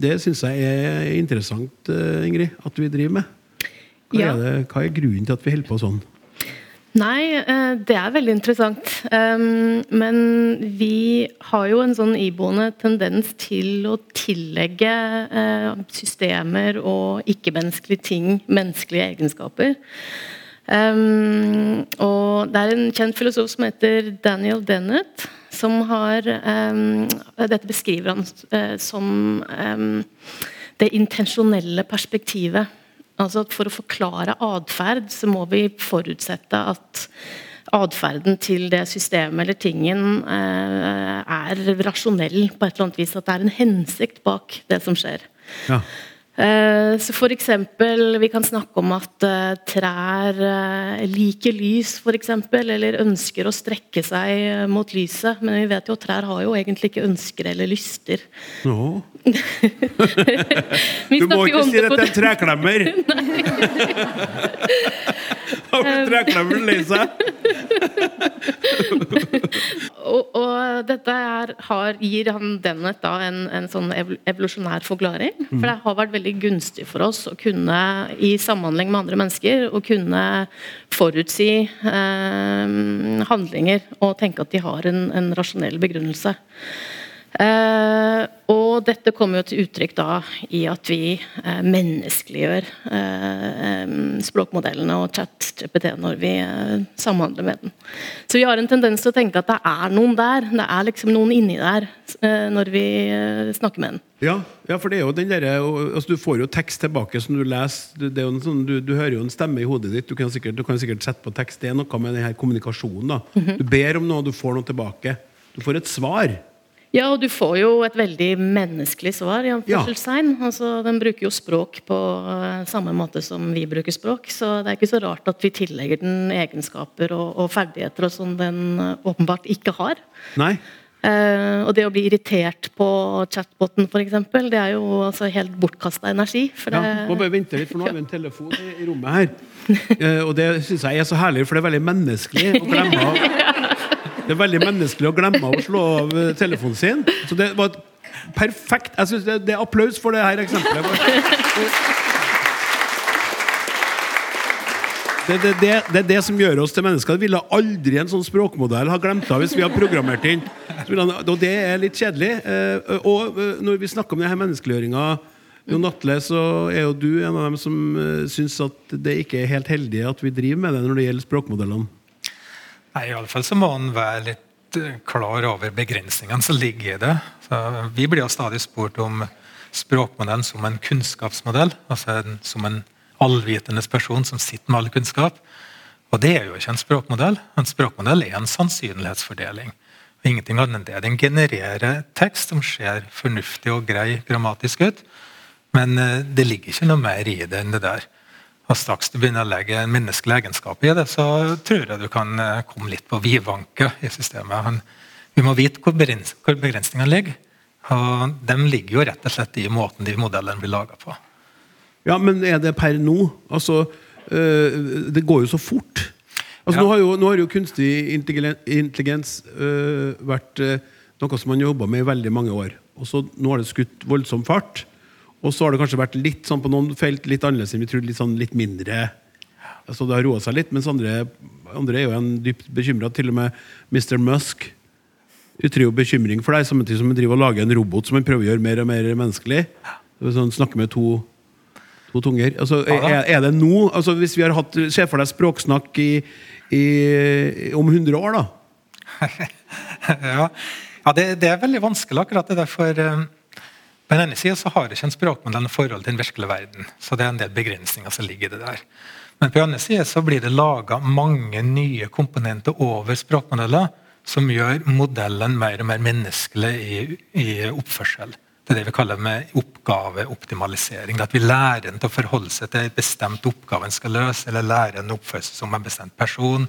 det syns jeg er interessant, eh, Ingrid, at vi driver med. Hva, Ja. er det, hva er grunnen til at vi holder på sånn? Nei, eh, det er veldig interessant. Men vi har jo en sånn iboende tendens til å tillegge eh, systemer og ikke-menneskelige ting menneskelige egenskaper. Og det er en kjent filosof som heter Daniel Dennett, som har Dette beskriver han eh, som det intensjonelle perspektivet. Altså For å forklare atferd så må vi forutsette at atferden til det systemet eller tingen eh, er rasjonell på et eller annet vis. At det er en hensikt bak det som skjer. Ja. Eh, så for eksempel, Vi kan snakke om at uh, trær liker lys, for eksempel, eller ønsker å strekke seg mot lyset. Men vi vet jo at trær har jo egentlig ikke ønsker eller lyster. No. du må ikke si det til en treklemmer! Har blitt treklemmeren lei seg? og, og, dette er, har, gir han Dennett da en, en sånn evolusjonær forklaring. For det har vært veldig gunstig for oss å kunne, i samhandling med andre mennesker, å kunne forutsi eh, handlinger og tenke at de har en, en rasjonell begrunnelse. Uh, og dette kommer jo til uttrykk da i at vi uh, menneskeliggjør uh, språkmodellene og chat-GPT når vi samhandler med den. Så vi har en tendens til å tenke at det er noen der. Det er liksom noen inni der når vi snakker med den. Ja, ja, for det er jo den der, altså Du får jo tekst tilbake som du leser. Det er jo sånn, du, du, hører jo en stemme i hodet ditt. Du kan sikkert, du kan sikkert sette på tekst. Det er noe med denne kommunikasjonen. da. -hmm. Du ber om noe, du får noe tilbake. Du får et svar. Ja, og du får jo et veldig menneskelig svar. i ja. altså, Den bruker jo språk på uh, samme måte som vi bruker språk. Så det er ikke så rart at vi tillegger den egenskaper og, og ferdigheter og sånn den uh, åpenbart ikke har. Nei. Uh, og det å bli irritert på chatboten, f.eks., det er jo altså helt bortkasta energi. For det... ja, må bare vente litt, for nå har vi en telefon i, i rommet her. og det syns jeg er så herlig, for det er veldig menneskelig å glemme det er veldig menneskelig å glemme å slå av eh, telefonen sin. Så det var perfekt. Jeg synes det, det, er applaus for det her eksempelet. Det, det, det, det, er det som gjør oss til mennesker. Det ville aldri en sånn språkmodell ha glemt av hvis vi har programmert inn. Og det er litt kjedelig. Eh, og eh, når vi snakker om denne menneskeliggjøringa Jon Atle, så er jo du en av dem som syns at det ikke er helt heldig at vi driver med det når det gjelder språkmodellene. Nei, i alle fall så må en være litt eh, klar over begrensningene som ligger i det. Så vi blir jo stadig spurt om språkmodellen som en kunnskapsmodell. altså Som en allvitende person som sitter med all kunnskap. Og det er jo ikke en språkmodell. En språkmodell er en sannsynlighetsfordeling. Og ingenting annet enn det. Den genererer tekst som ser fornuftig og grei grammatisk ut. Men eh, det ligger ikke noe mer i det enn det der. Og straks du begynner å legge en menneskelig egenskap i det, så tror jeg du kan eh, komme litt på vidvanke i systemet. Vi må vite hvor, begrensningene ligger. Og de ligger jo rett og slett i måten de modellene blir laga på. Ja, men er det per nå? Altså, øh, det går jo så fort. Altså, ja. nå, har jo, nå, har jo, kunstig intelligens øh, vært noe som man har jobba med i veldig mange år. Og så Nå har det skutt voldsom fart. Og så har det kanskje vært litt sånn på noen felt litt annerledes enn vi trodde. Litt, sånn, litt mindre altså Det har roa seg litt, mens andre, andre er jo en dypt bekymra. Til og med Mr. Musk ytrer jo bekymring for deg, samtidig som han driver og lager en robot som han prøver å gjøre mer og mer menneskelig. Sånn, snakke med to, to tunger. Altså, er, er, det nå altså, Hvis vi har hatt Se for deg språksnakk i, i, om 100 år, da? ja, ja det, det, er veldig vanskelig, akkurat det der. For um på den ene sida har ikke en språkmodell noe forhold til den virkelige verden. Så det er en del begrensninger som ligger i det der. Men på den andre sida så blir det laga mange nye komponenter over språkmodeller som gjør modellen mer og mer menneskelig i, i oppførsel. Det er det vi kaller med oppgaveoptimalisering. At vi lærer en til å forholde seg til en bestemt oppgave en skal løse, eller lærer en å oppføre seg som en bestemt person.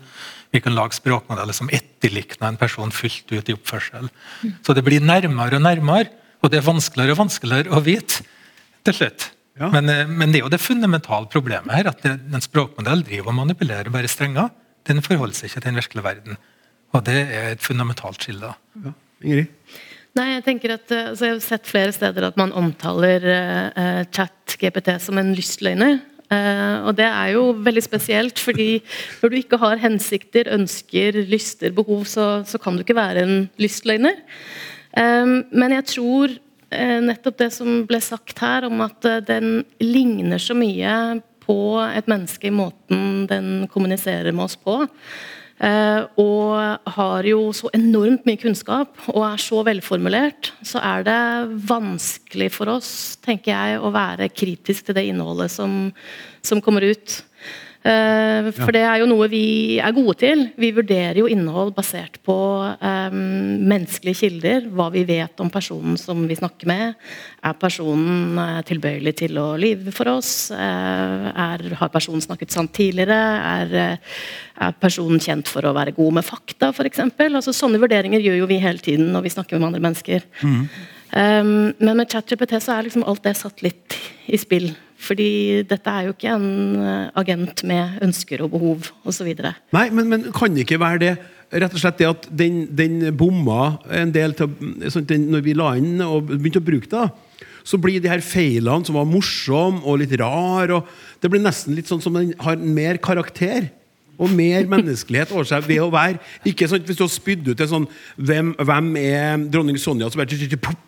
Vi kan lage språkmodeller som etterlikner en person fullt ut i oppførsel. Så det blir nærmere og nærmere. Og det er vanskeligere og vanskeligere å vite til slutt. Ja. Men, eh, men, det er jo det fundamentale problemet her, at en språkmodell driver og manipulerer bare strenger. Den forholder seg ikke til den virkelige verden. Og det er et fundamentalt skille. Ja. Ingrid? Nei, jeg tenker at, eh, altså jeg har sett flere steder at man omtaler uh, chat-GPT som en lystløgner. Uh, og det er jo veldig spesielt, fordi når du ikke har hensikter, ønsker, lyster, behov, så, så kan du ikke være en lystløgner. Ehm, men jeg tror eh, nettopp det som ble sagt her, om at eh, den ligner så mye på et menneske i måten den kommuniserer med oss på. Uh, og har jo så enormt mye kunnskap og er så velformulert, så er det vanskelig for oss tenker jeg, å være kritisk til det innholdet som, som kommer ut. Eh, for det er jo noe vi er gode til. Vi vurderer jo innhold basert på um, menneskelige kilder. Hva vi vet om personen som vi snakker med. Er personen uh, tilbøyelig til å lyve for oss? Er, har personen snakket sant tidligere? Er, er, personen kjent for å være god med fakta, f.eks.? Altså, sånne vurderinger gjør jo vi hele tiden når vi snakker med andre mennesker. Mm. Um, men med ChatGPT så er liksom alt det satt litt i spill. Fordi dette er jo ikke en eh, agent med ønsker og behov osv. Nei, men, men kan det ikke være det rett og slett det at den, den bomma en del til sånn, den, Når vi la inn og begynte å bruke det, så blir de her feilene som var morsomme og litt rar Det blir nesten litt sånn som den har mer karakter og mer menneskelighet over seg ved å være ikke sånn, Hvis du har spydd ut en sånn hvem, hvem, er dronning Sonja?' Så,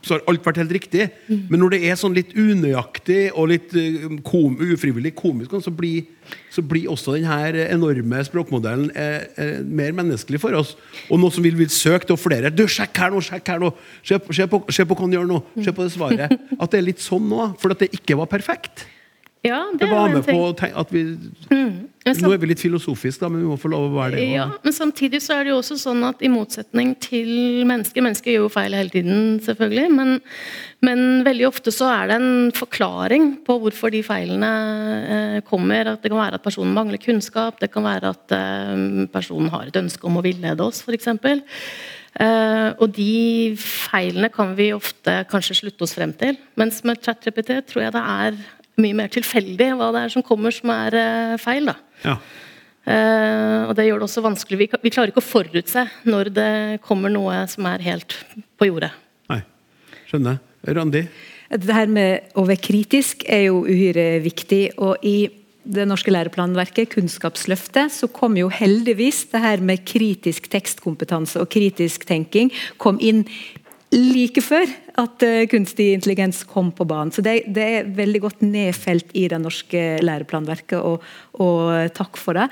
så har alt vært helt riktig. Men når det er sånn litt unøyaktig og litt eh, kom, ufrivillig komisk, så blir, så blir også denne enorme språkmodellen eh, eh, mer menneskelig for oss. Og noe som vil bli søkt til flere. Du, sjekk her nå! sjekk her nå, se, på, se på hva han gjør nå! Se på det svaret. At det er litt sånn nå, for at det ikke var perfekt. Ja, det, det var med på at vi mm. Nå er vi litt filosofiske, da, men vi må få lov å være det. Ja, men samtidig så er det jo også sånn at i motsetning til mennesker Mennesker gjør jo feil hele tiden, selvfølgelig. Men, men veldig ofte så er det en forklaring på hvorfor de feilene eh, kommer. At det kan være at personen mangler kunnskap, det kan være at eh, personen har et ønske om å villede oss, f.eks. Uh, og de feilene kan vi ofte kanskje slutte oss frem til. Mens med ChatGPT tror jeg det er mye mer tilfeldig hva det er som kommer som er uh, feil. da. Ja. Uh, og det gjør det også vanskelig. Vi, vi, klarer ikke å forutse når det kommer noe som er helt på jordet. Nei, skjønner. Randi? Det her med å være kritisk er jo uhyre viktig. og i det norske læreplanverket, Kunnskapsløftet, så kom jo heldigvis det her med kritisk tekstkompetanse og kritisk tenking kom inn like før at uh, kunstig intelligens kom på banen. Så det, det, er veldig godt nedfelt i det norske læreplanverket, og, og takk for det.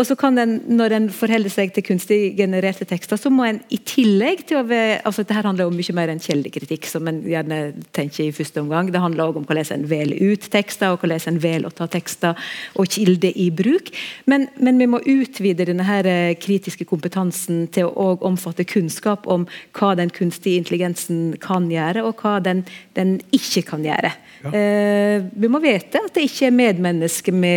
Og så kan den, Når en forholder seg til kunstig genererte tekster, så må en i tillegg til å være altså Dette handler om mye mer enn kildekritikk, som en gjerne tenker i første omgang. Det handler også om hvordan en velger ut tekster, og hvordan en velger å ta tekster og kilder i bruk. Men, men, vi må utvide denne her eh, kritiske kompetansen til å omfatte kunnskap om hva den kunstige intelligensen kan gjøre gjøre, og hva den, den ikke kan gjøre. Ja. Eh, vi må vite at det ikke er medmennesker vi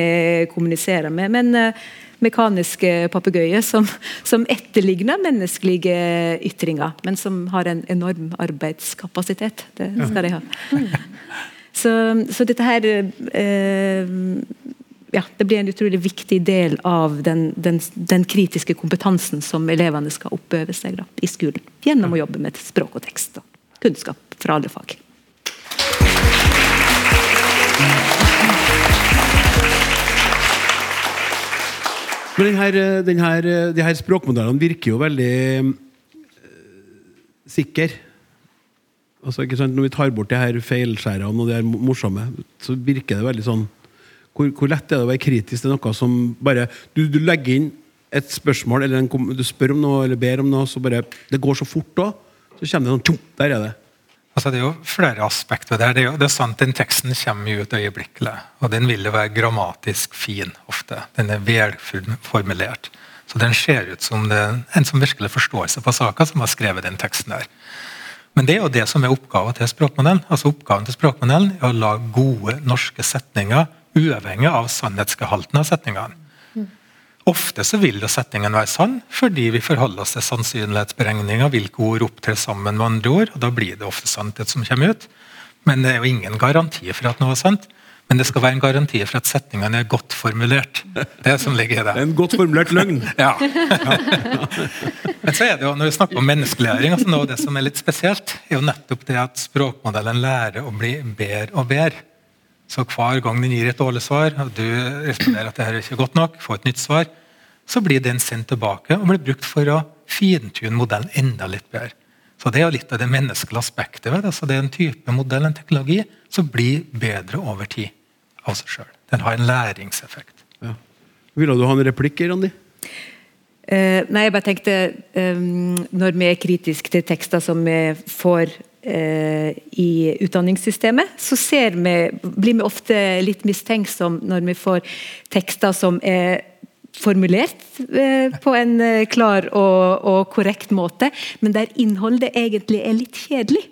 kommuniserer med, men eh, mekaniske papegøyer som, som, etterligner menneskelige ytringer, men som har en enorm arbeidskapasitet. Det skal de ha. Så, så dette her eh, ja, det blir en utrolig viktig del av den, den, den kritiske kompetansen som elevene skal oppøve seg da, i skolen. Gjennom å jobbe med språk og tekst. og kunnskap fra alle fag. Men den her, den her, de her språkmodellene virker jo veldig uh, sikre. Altså, Når vi tar bort de her feilskjærene og de her morsomme, så virker det veldig sånn hvor, hvor, lett er det å være kritisk til noe som bare Du, du legger inn et spørsmål, eller en, du spør om noe eller ber om noe, så bare Det går så fort da. Så kommer det sånn tjom, Der er det. Altså, det er jo flere aspekter der. Det er, jo, det er sant, Den teksten kommer jo ut øyeblikkelig. Og den vil jo være grammatisk fin ofte. Den er velformulert. Så den ser ut som det en som virkelig forstår seg på saka, som har skrevet den teksten der. Men det er jo det som er oppgaven til språkmodellen. Altså Oppgaven til språkmodellen er å lage gode norske setninger uavhengig av sannhetsgehalten av setningene. Ofte så vil jo setningen være sann, fordi vi forholder oss til sannsynlighetsberegninger. Hvilke ord opptrer sammen med andre ord, og da blir det ofte sannhet som kommer ut. Men det er jo ingen garanti for at noe er sant. Men det skal være en garanti for at setningene er godt formulert. Det er som ligger i det. En godt formulert løgn. ja. Men så er det jo, når vi snakker om menneskelæring, altså noe av det som er litt spesielt, er jo nettopp det at språkmodellen lærer å bli bedre og bedre. Så hver gang den gir et dårlig svar, og du responderer at det her er ikke godt nok, får et nytt svar, så blir den sendt tilbake og blir brukt for å fintune modellen enda litt bedre. Så Det er jo litt av det menneskelige aspektet ved det. Altså det er en type modell, en teknologi, som blir bedre over tid av seg sjøl. Den har en læringseffekt. Ja. Ville du ha en replikk, Randi? Uh, nei, jeg bare tenkte um, Når vi er kritiske til tekster som vi får eh, i utdanningssystemet, så vi, blir vi ofte litt mistenksom når vi får tekster som er formulert eh, på en eh, klar og, og, korrekt måte, men der innholdet egentlig er litt kjedelig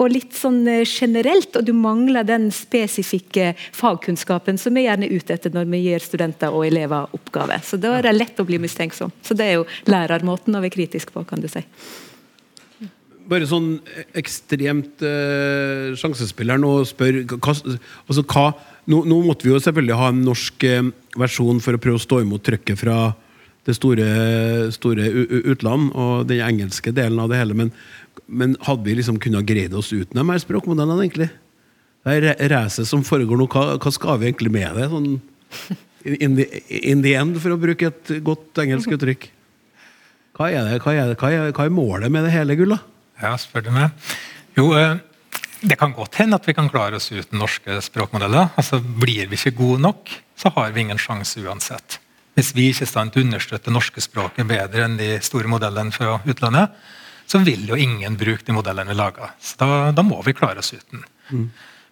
og litt sånn eh, generelt, og du mangler den spesifikke fagkunnskapen som vi gjerne er ute etter når vi gir studenter og elever oppgave. Så da er det lett å bli mistenksom. Så det er jo lærermåten å være kritisk på, kan du si. Bare sånn ekstremt eh, sjansespiller nå spør hva, altså hva nå, nå, måtte vi jo selvfølgelig ha en norsk eh, versjon for å prøve å stå imot trykket fra det store, store utland og den engelske delen av det hele. Men men hadde vi liksom kunnet greid oss uten de her språkmodellene, egentlig? Det er racet som foregår nå, hva, hva, skal vi egentlig med det? Sånn, in, the, in, the, end, for å bruke et godt engelsk uttrykk. Hva er, det, hva er, det, hva er, hva er målet med det hele, Gulla? Ja, spør du meg. Jo, eh, det kan godt hende at vi kan klare oss uten norske språkmodeller. Altså, Blir vi ikke gode nok, så har vi ingen sjanse uansett. Hvis vi ikke er i stand til å understøtte norske språket bedre enn de store modellene fra utlandet, så vil jo ingen bruke de modellene vi lager. Så da, da, må vi klare oss uten. Mm.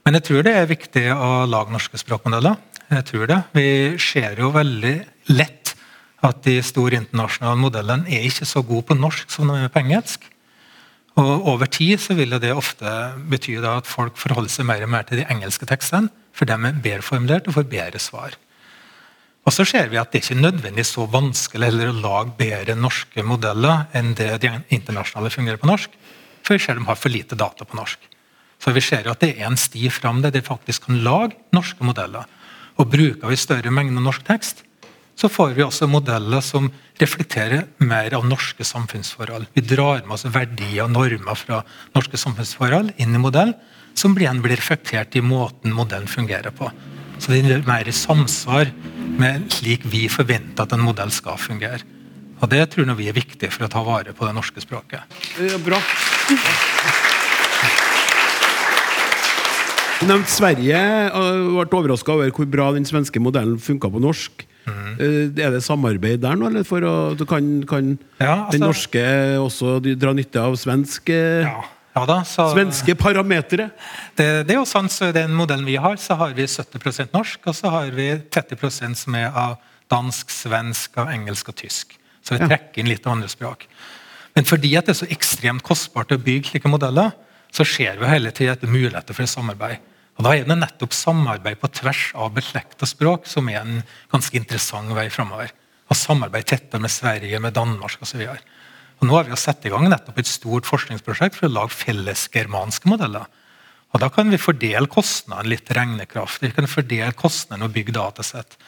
Men jeg tror det er viktig å lage norske språkmodeller. Jeg tror det. Vi ser jo veldig lett at de store internasjonale modellene er ikke så gode på norsk som de er på engelsk. Og Over tid så vil det ofte bety at folk forholder seg mer og mer til de engelske tekstene, for de er bedre formulert og får bedre svar. Og så ser vi at det ikke er nødvendigvis så vanskelig å lage bedre norske modeller enn det de internasjonale fungerer på norsk. For vi ser de har for lite data på norsk. Så vi ser at det er en sti fram der de faktisk kan lage norske modeller. Og bruker vi større mengder norsk tekst, så får vi også modeller som reflekterer mer av norske samfunnsforhold. Vi drar med oss verdier og normer fra norske samfunnsforhold inn i modell, som igjen blir reflektert i måten modellen fungerer på. Så det er mer i samsvar med slik vi forventer at en modell skal fungere. Og Det tror jeg vi er viktig for å ta vare på det norske språket. Ja, bra. Du nevnte Sverige og ble overraska over hvor bra den svenske modellen funka på norsk. Mm. Er det samarbeid der nå, eller for å, kan, kan ja, altså, den norske også dra nytte av svensk? Eh, ja. Ja da, så, Svenske parametere? Det, det, er jo sånn, så den modellen vi har, så har vi 70% norsk, og så har vi 30 som er av dansk, svensk, av engelsk og tysk. Så vi trekker inn litt av andre språk. Men fordi at det er så ekstremt kostbart å bygge slike modeller, så ser vi hele tiden etter muligheter for samarbeid. Og Da er det nettopp samarbeid på tvers av beslekta språk som er en ganske interessant vei framover. Samarbeid tettere med Sverige, med Danmark osv. Nå har vi satt i gang nettopp et stort forskningsprosjekt for å lage felles germanske modeller. Og Da kan vi fordele kostnadene litt regnekraft. Vi kan fordele kostnadene og bygge datasett.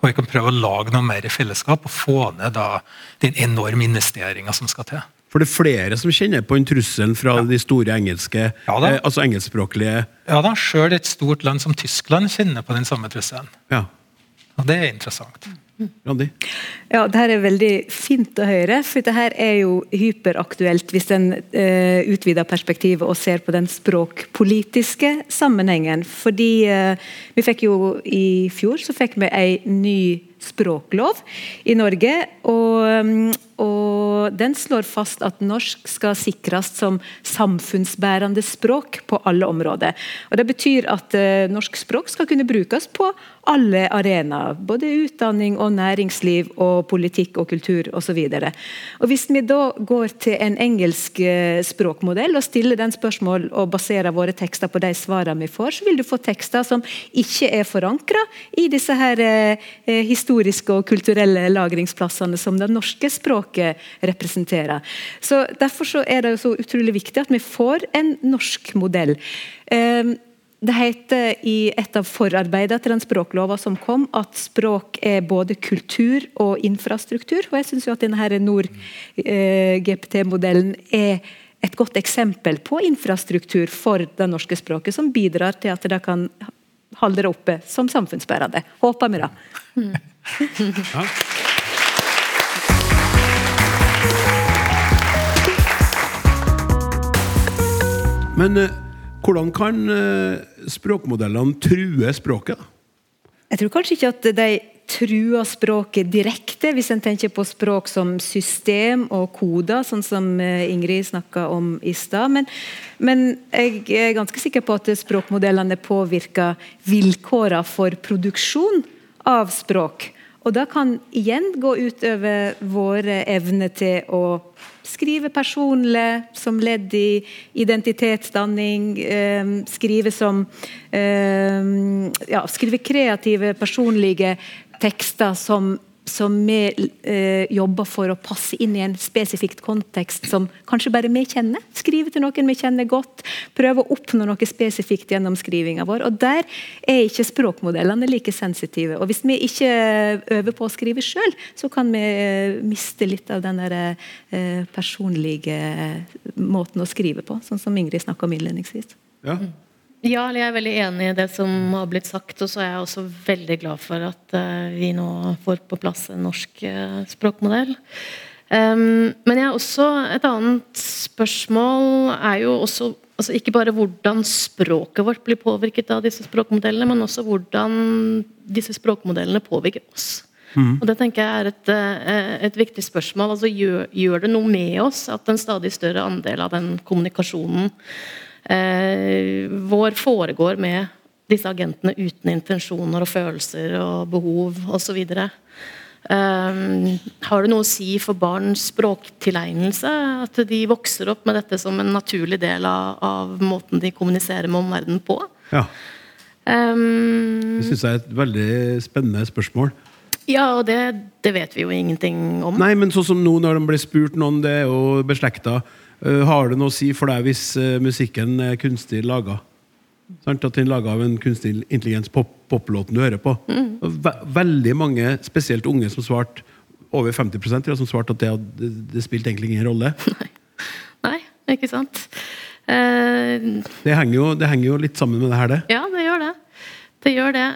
Og vi kan prøve å lage noe mer i fellesskap og få ned da den enorme investeringa som skal til. For det er flere som kjenner på en trussel fra ja. de store engelske, ja, eh, altså engelskspråklige Ja da, sjøl et stort land som Tyskland kjenner på den samme trusselen. Ja. Og det er interessant. Randi? Ja, det her er veldig fint å høre. For det her er jo hyperaktuelt hvis en uh, utvider perspektivet og ser på den språkpolitiske sammenhengen. Fordi uh, vi fikk jo i fjor så fikk vi ei ny språklov i Norge. Og, og den slår fast at norsk skal sikres som samfunnsbærende språk på alle områder. Og Det betyr at uh, norsk språk skal kunne brukes på alle arenaer. Både utdanning og næringsliv og politikk og kultur osv. Hvis vi da går til en engelsk uh, språkmodell og stiller den spørsmål og baserer våre tekster på de svarene vi får, så vil du få tekster som ikke er forankra i disse her uh, historiske og kulturelle lagringsplassene som det norske språket representerer. Så Derfor så er det så utrolig viktig at vi får en norsk modell. Um, det heter i et av forarbeidene til den språklova som kom, at språk er både kultur og infrastruktur. Og jeg syns at denne Nord-GPT-modellen eh, er et godt eksempel på infrastruktur for det norske språket, som bidrar til at det kan holde det oppe som samfunnsbærende. Håper vi, da. Mm. Ja. Men uh, hvordan kan uh, språkmodellene true språket? Jeg tror kanskje ikke at de truer språket direkte, hvis en tenker på språk som system og koder, sånn som eh, Ingrid snakka om i stad. Men, men, jeg er ganske sikker på at språkmodellene påvirker vilkårene for produksjon av språk. Og det kan igjen gå utover våre evner til å skrive personlig som ledd i identitetsdanning. Eh, skrive som eh, ja, Skrive kreative, personlige tekster som som vi eh, jobber for å passe inn i en spesifikt kontekst som kanskje bare vi kjenner. Skrive til noen vi kjenner godt. Prøve å oppnå noe spesifikt gjennom skrivinga vår. og Der er ikke språkmodellene like sensitive. og Hvis vi ikke øver på å skrive sjøl, så kan vi eh, miste litt av den eh, personlige måten å skrive på, sånn som Ingrid snakka om innledningsvis. Ja. Ja, jeg er veldig enig i det som har blitt sagt. Og så er jeg også veldig glad for at uh, vi nå får på plass en norsk uh, språkmodell. Um, men jeg er også et annet spørsmål er jo også altså ikke bare hvordan språket vårt blir påvirket av disse språkmodellene, men også hvordan disse språkmodellene påvirker oss. Mm. Og Det tenker jeg er et, uh, et viktig spørsmål. altså gjør, gjør det noe med oss at en stadig større andel av den kommunikasjonen eh, vår foregår med disse agentene uten intensjoner og følelser og behov osv. Um, har det noe å si for barns språktilegnelse? At de vokser opp med dette som en naturlig del av, av måten de kommuniserer med omverdenen på? Ja. Um, det syns jeg er et veldig spennende spørsmål. Ja, og det, det, vet vi jo ingenting om. Nei, men sånn som nå når de blir spurt noen, det er jo beslekta. Uh, har det noe å si for deg hvis uh, musikken er kunstig laga? At den er laga av en kunstig intelligens, pop poplåten du hører på. Mm. Ve veldig mange, spesielt unge, som svarte over 50 ja, som svarte at det, det, det spilte egentlig ingen rolle. Nei, Nei ikke sant. Uh, det, henger jo, det, henger jo, litt sammen med det her, det. Ja, det gjør det. Det gjør det.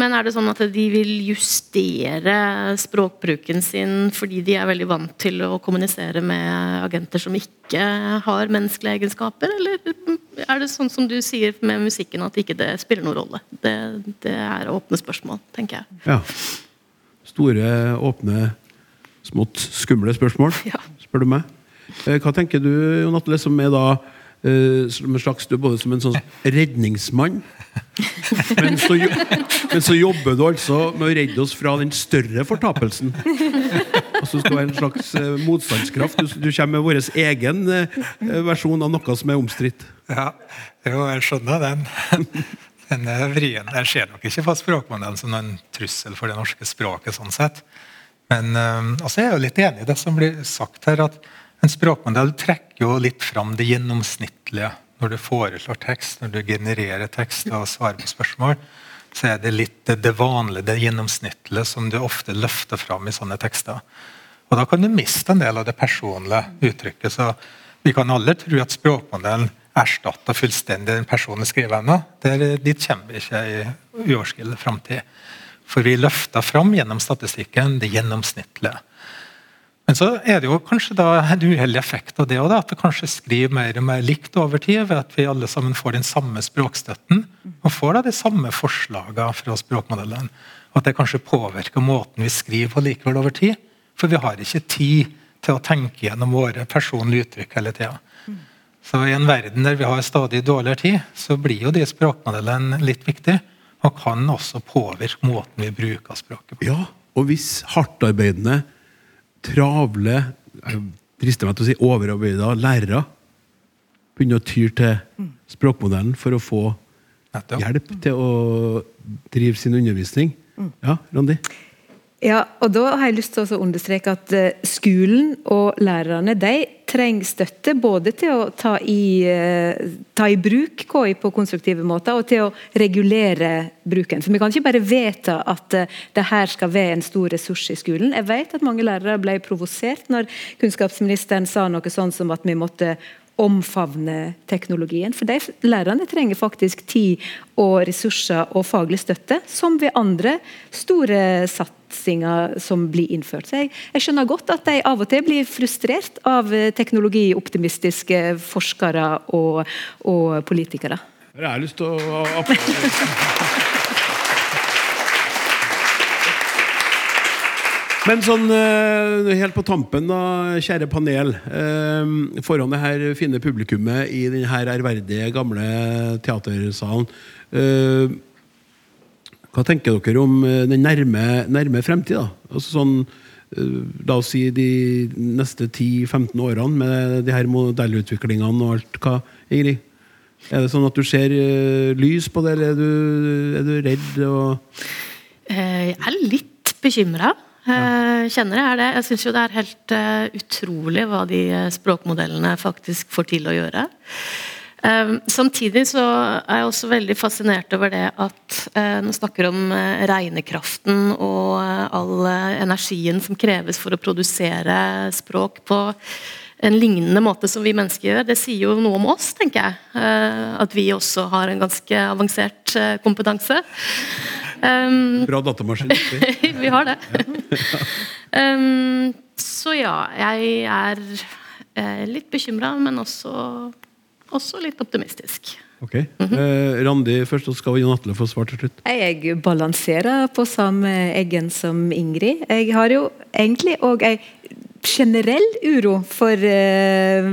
Men er det sånn at de vil justere språkbruken sin fordi de er veldig vant til å kommunisere med agenter som ikke har menneskelige egenskaper? Eller er det sånn som du sier med musikken, at ikke det spiller noen rolle? Det, det er åpne spørsmål, tenker jeg. Ja. Store, åpne, smått skumle spørsmål, ja. spør du meg. Eh, hva tenker du, Jon Atle, som er da som en slags, både som en sånn redningsmann. Men så, men så, jobber du altså med å redde oss fra den større fortapelsen. Og så skal være en slags uh, motstandskraft. Du, du, kommer med vår egen uh, versjon av noe som er omstridt. Ja, jo, jeg skjønner den. Den er vrien. Jeg ser nok ikke på språkmodellen som en trussel for det norske språket. sånn sett. Men altså, jeg er jo litt enig i det som blir sagt her. at en språkmodell trekker jo litt fram det gjennomsnittlige. Når du foreslår tekst, når du genererer tekst og svarer på spørsmål, så er det litt det vanlige, det gjennomsnittlige, som du ofte løfter fram i sånne tekster. Og Da kan du miste en del av det personlige uttrykket. så Vi kan alle tro at språkmodellen erstatter fullstendig den personlige skriveevna. Dit kommer vi ikke i uoverskridelig framtid. For vi løfter fram gjennom statistikken det gjennomsnittlige. Men så er det jo kanskje da en uheldig effekt av det også, at det kanskje skriver mer og mer likt over tid, ved at vi alle sammen får den samme språkstøtten og får da de samme forslagene fra språkmodellen. Og at det kanskje påvirker måten vi skriver på likevel over tid. For vi har ikke tid til å tenke gjennom våre personlige uttrykk hele tida. Så i en verden der vi har stadig dårligere tid, så blir jo de språkmodellene litt viktige. Og kan også påvirke måten vi bruker språket på. Ja, og hvis hardtarbeidende travle drister meg til å si overarbeida lærere begynner å tyre til språkmodellen for å få hjelp til å drive sin undervisning. Ja, Randi? Ja, og Da har jeg lyst til å understreke at eh, skolen og lærerne de trenger støtte både til å ta i, eh, ta i bruk KI på konstruktive måter, og til å regulere bruken. For Vi kan ikke bare vedta at uh, det her skal være en stor ressurs i skolen. Jeg vet at mange lærere ble provosert når kunnskapsministeren sa noe sånn som at vi måtte omfavne teknologien. For de lærerne trenger faktisk tid og ressurser og faglig støtte, som ved andre store satsinger som blir innført. Så jeg, jeg, skjønner godt at de av og til blir frustrert av teknologioptimistiske forskere og, og politikere. Jeg har lyst til å Men sånn eh, helt på tampen, da, kjære panel. eh, Foran det her fine publikummet i den her ærverdige, gamle teatersalen. Hva tenker dere om eh, den nærme, nærme fremtid? da? Altså sånn, eh, La oss si de neste 10-15 årene med de her modellutviklingene og alt. Hva, Ingrid? Er det sånn at du ser eh, lys på det, eller er du, er du redd? Og Jeg er litt bekymra. Kjenner jeg er det. Jeg syns jo det er helt utrolig hva de språkmodellene faktisk får til å gjøre. Eh, Samtidig så er jeg også veldig fascinert over det at eh, Nå snakker om eh, regnekraften og eh, all eh, energien som kreves for å produsere språk på en lignende måte som vi mennesker gjør. Det sier jo noe om oss, tenker jeg. Eh, At vi også har en ganske avansert eh, kompetanse. Um, bra datamaskin. vi har det. um, så ja, jeg er eh, litt bekymra, men også, også litt optimistisk. Ok. eh, Randi først, og så skal Jon Atle få svar til slutt. Jeg balanserer på samme eggen som Ingrid. Jeg har jo egentlig òg ei generell uro for eh,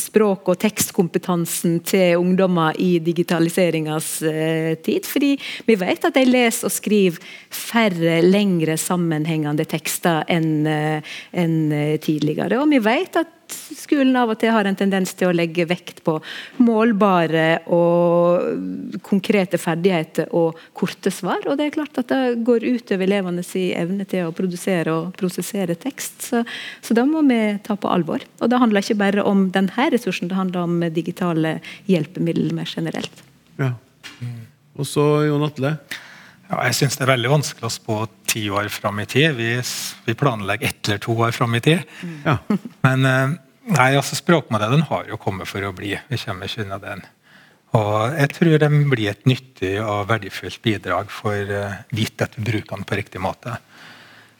språk- og tekstkompetansen til ungdommer i digitaliseringas eh, tid. Fordi vi vet at de leser og skriver færre, lengre sammenhengende tekster enn en eh, tidligere. Og vi vet at skolen av og til har en tendens til å legge vekt på målbare og konkrete ferdigheter og korte svar. Og det er klart at det går utover elevenes evne til å produsere og prosessere tekst. Så, så da må vi ta på alvor. Og det handler ikke bare om denne ressursen, det handler om digitale hjelpemidler mer generelt. Ja. Og så Jon Atle. Ja, jeg syns det er veldig vanskelig å spå ti år fram i tid. Vi, vi planlegger ett eller to år fram i tid. Ja. Men eh, nei, altså språkmodellen har jo kommet for å bli. Vi kommer ikke unna den. Og jeg tror den blir et nyttig og verdifullt bidrag for uh, gitt at vi bruker den på riktig måte.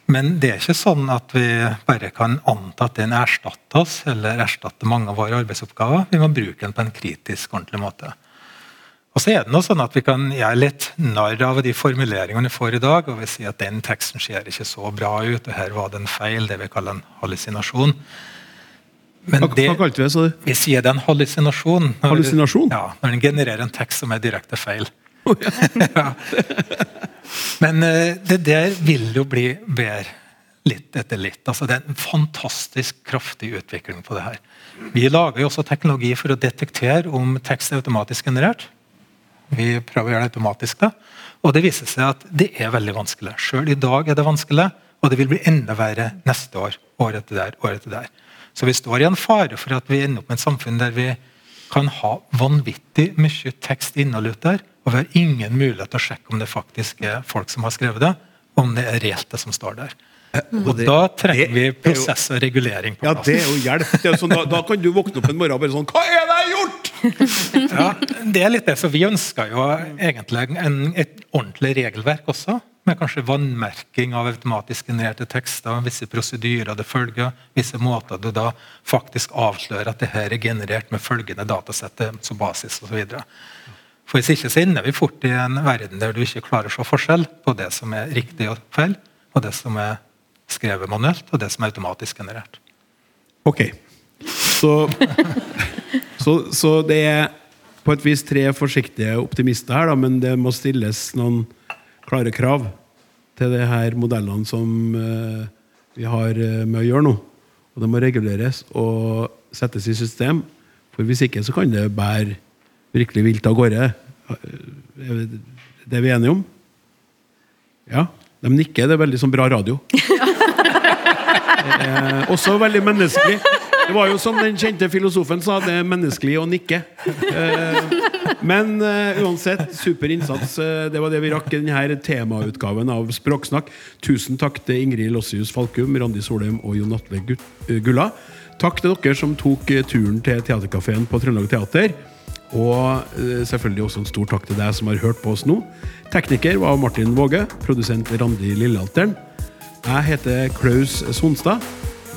Men det er ikke sånn at vi bare kan anta at den erstatter oss eller erstatter mange av våre arbeidsoppgaver. Vi må bruke den på en kritisk, ordentlig måte. Og så er det noe sånn at Vi kan gjøre litt narr av de formuleringene vi får i dag. og vi sier at den teksten ser ikke så bra ut, og her var det en feil, det vi kaller en hallusinasjon. Men Hva, hva kalte vi det, Så? vi sier det er en hallusinasjon. Når- Hallusinasjon? Ja, Når den genererer en tekst som er direkte feil. ja. Men eh, det der vil jo bli bedre litt etter litt. Altså, det er en fantastisk kraftig utvikling på det her. Vi lager jo også teknologi for å detektere om tekst er automatisk generert. Vi prøver å gjøre det automatisk. da. Og det viser seg at det er veldig vanskelig. Selv i dag er det vanskelig, og det vil bli enda verre neste år. Året etter der, året etter der. Så vi står i en fare for at vi ender opp med et samfunn der vi kan ha vanvittig mye tekst innhold ut der, og vi har ingen mulighet til å sjekke om det faktisk er folk som har skrevet det, om det er reelt det som står der. Og det- da trenger vi prosess og regulering på Ja, det er jo hjelp. Er sånn, da, da kan du våkne opp en morgen og bare sånn Hva er det jeg har gjort?! Ja, det er litt det. Så vi ønsker jo egentlig en, et ordentlig regelverk også. Med kanskje vannmerking av automatisk genererte tekster, visse prosedyrer det følger, visse måter du da faktisk avslører at det her er generert med følgende datasett som basis osv. For Hvis ikke så ender vi fort i en verden der du ikke klarer å se forskjell på det som er riktig og feil, og det som er skrevet manuelt, og det som er automatisk generert. Ok. Så, så, så det er på et vis tre forsiktige optimister her, da, men det må stilles noen klare krav til de her modellene som uh, vi har eh, med å gjøre nå. Og det må reguleres og settes i system, for hvis ikke så kan det bære virkelig vilt av gårde. Det Er vi enige om? Ja. De nikker. Det er veldig sånn bra radio. Eh, også veldig menneskelig. Det var jo som den kjente filosofen sa, det er menneskelig å nikke. Eh, men eh, uansett, super innsats. Eh, det var det vi rakk i denne temautgaven av Språksnakk. Tusen takk til Ingrid Lossius Falkum, Randi Solheim og Jon Atle Gulla. Takk til dere som tok turen til Theatercaféen på Trøndelag Teater. Og selvfølgelig også en stor takk til deg som har hørt på oss nå. Tekniker var Martin Våge. Produsent Randi Lillealteren. Jeg heter Klaus Sonstad.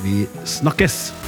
Vi snakkes!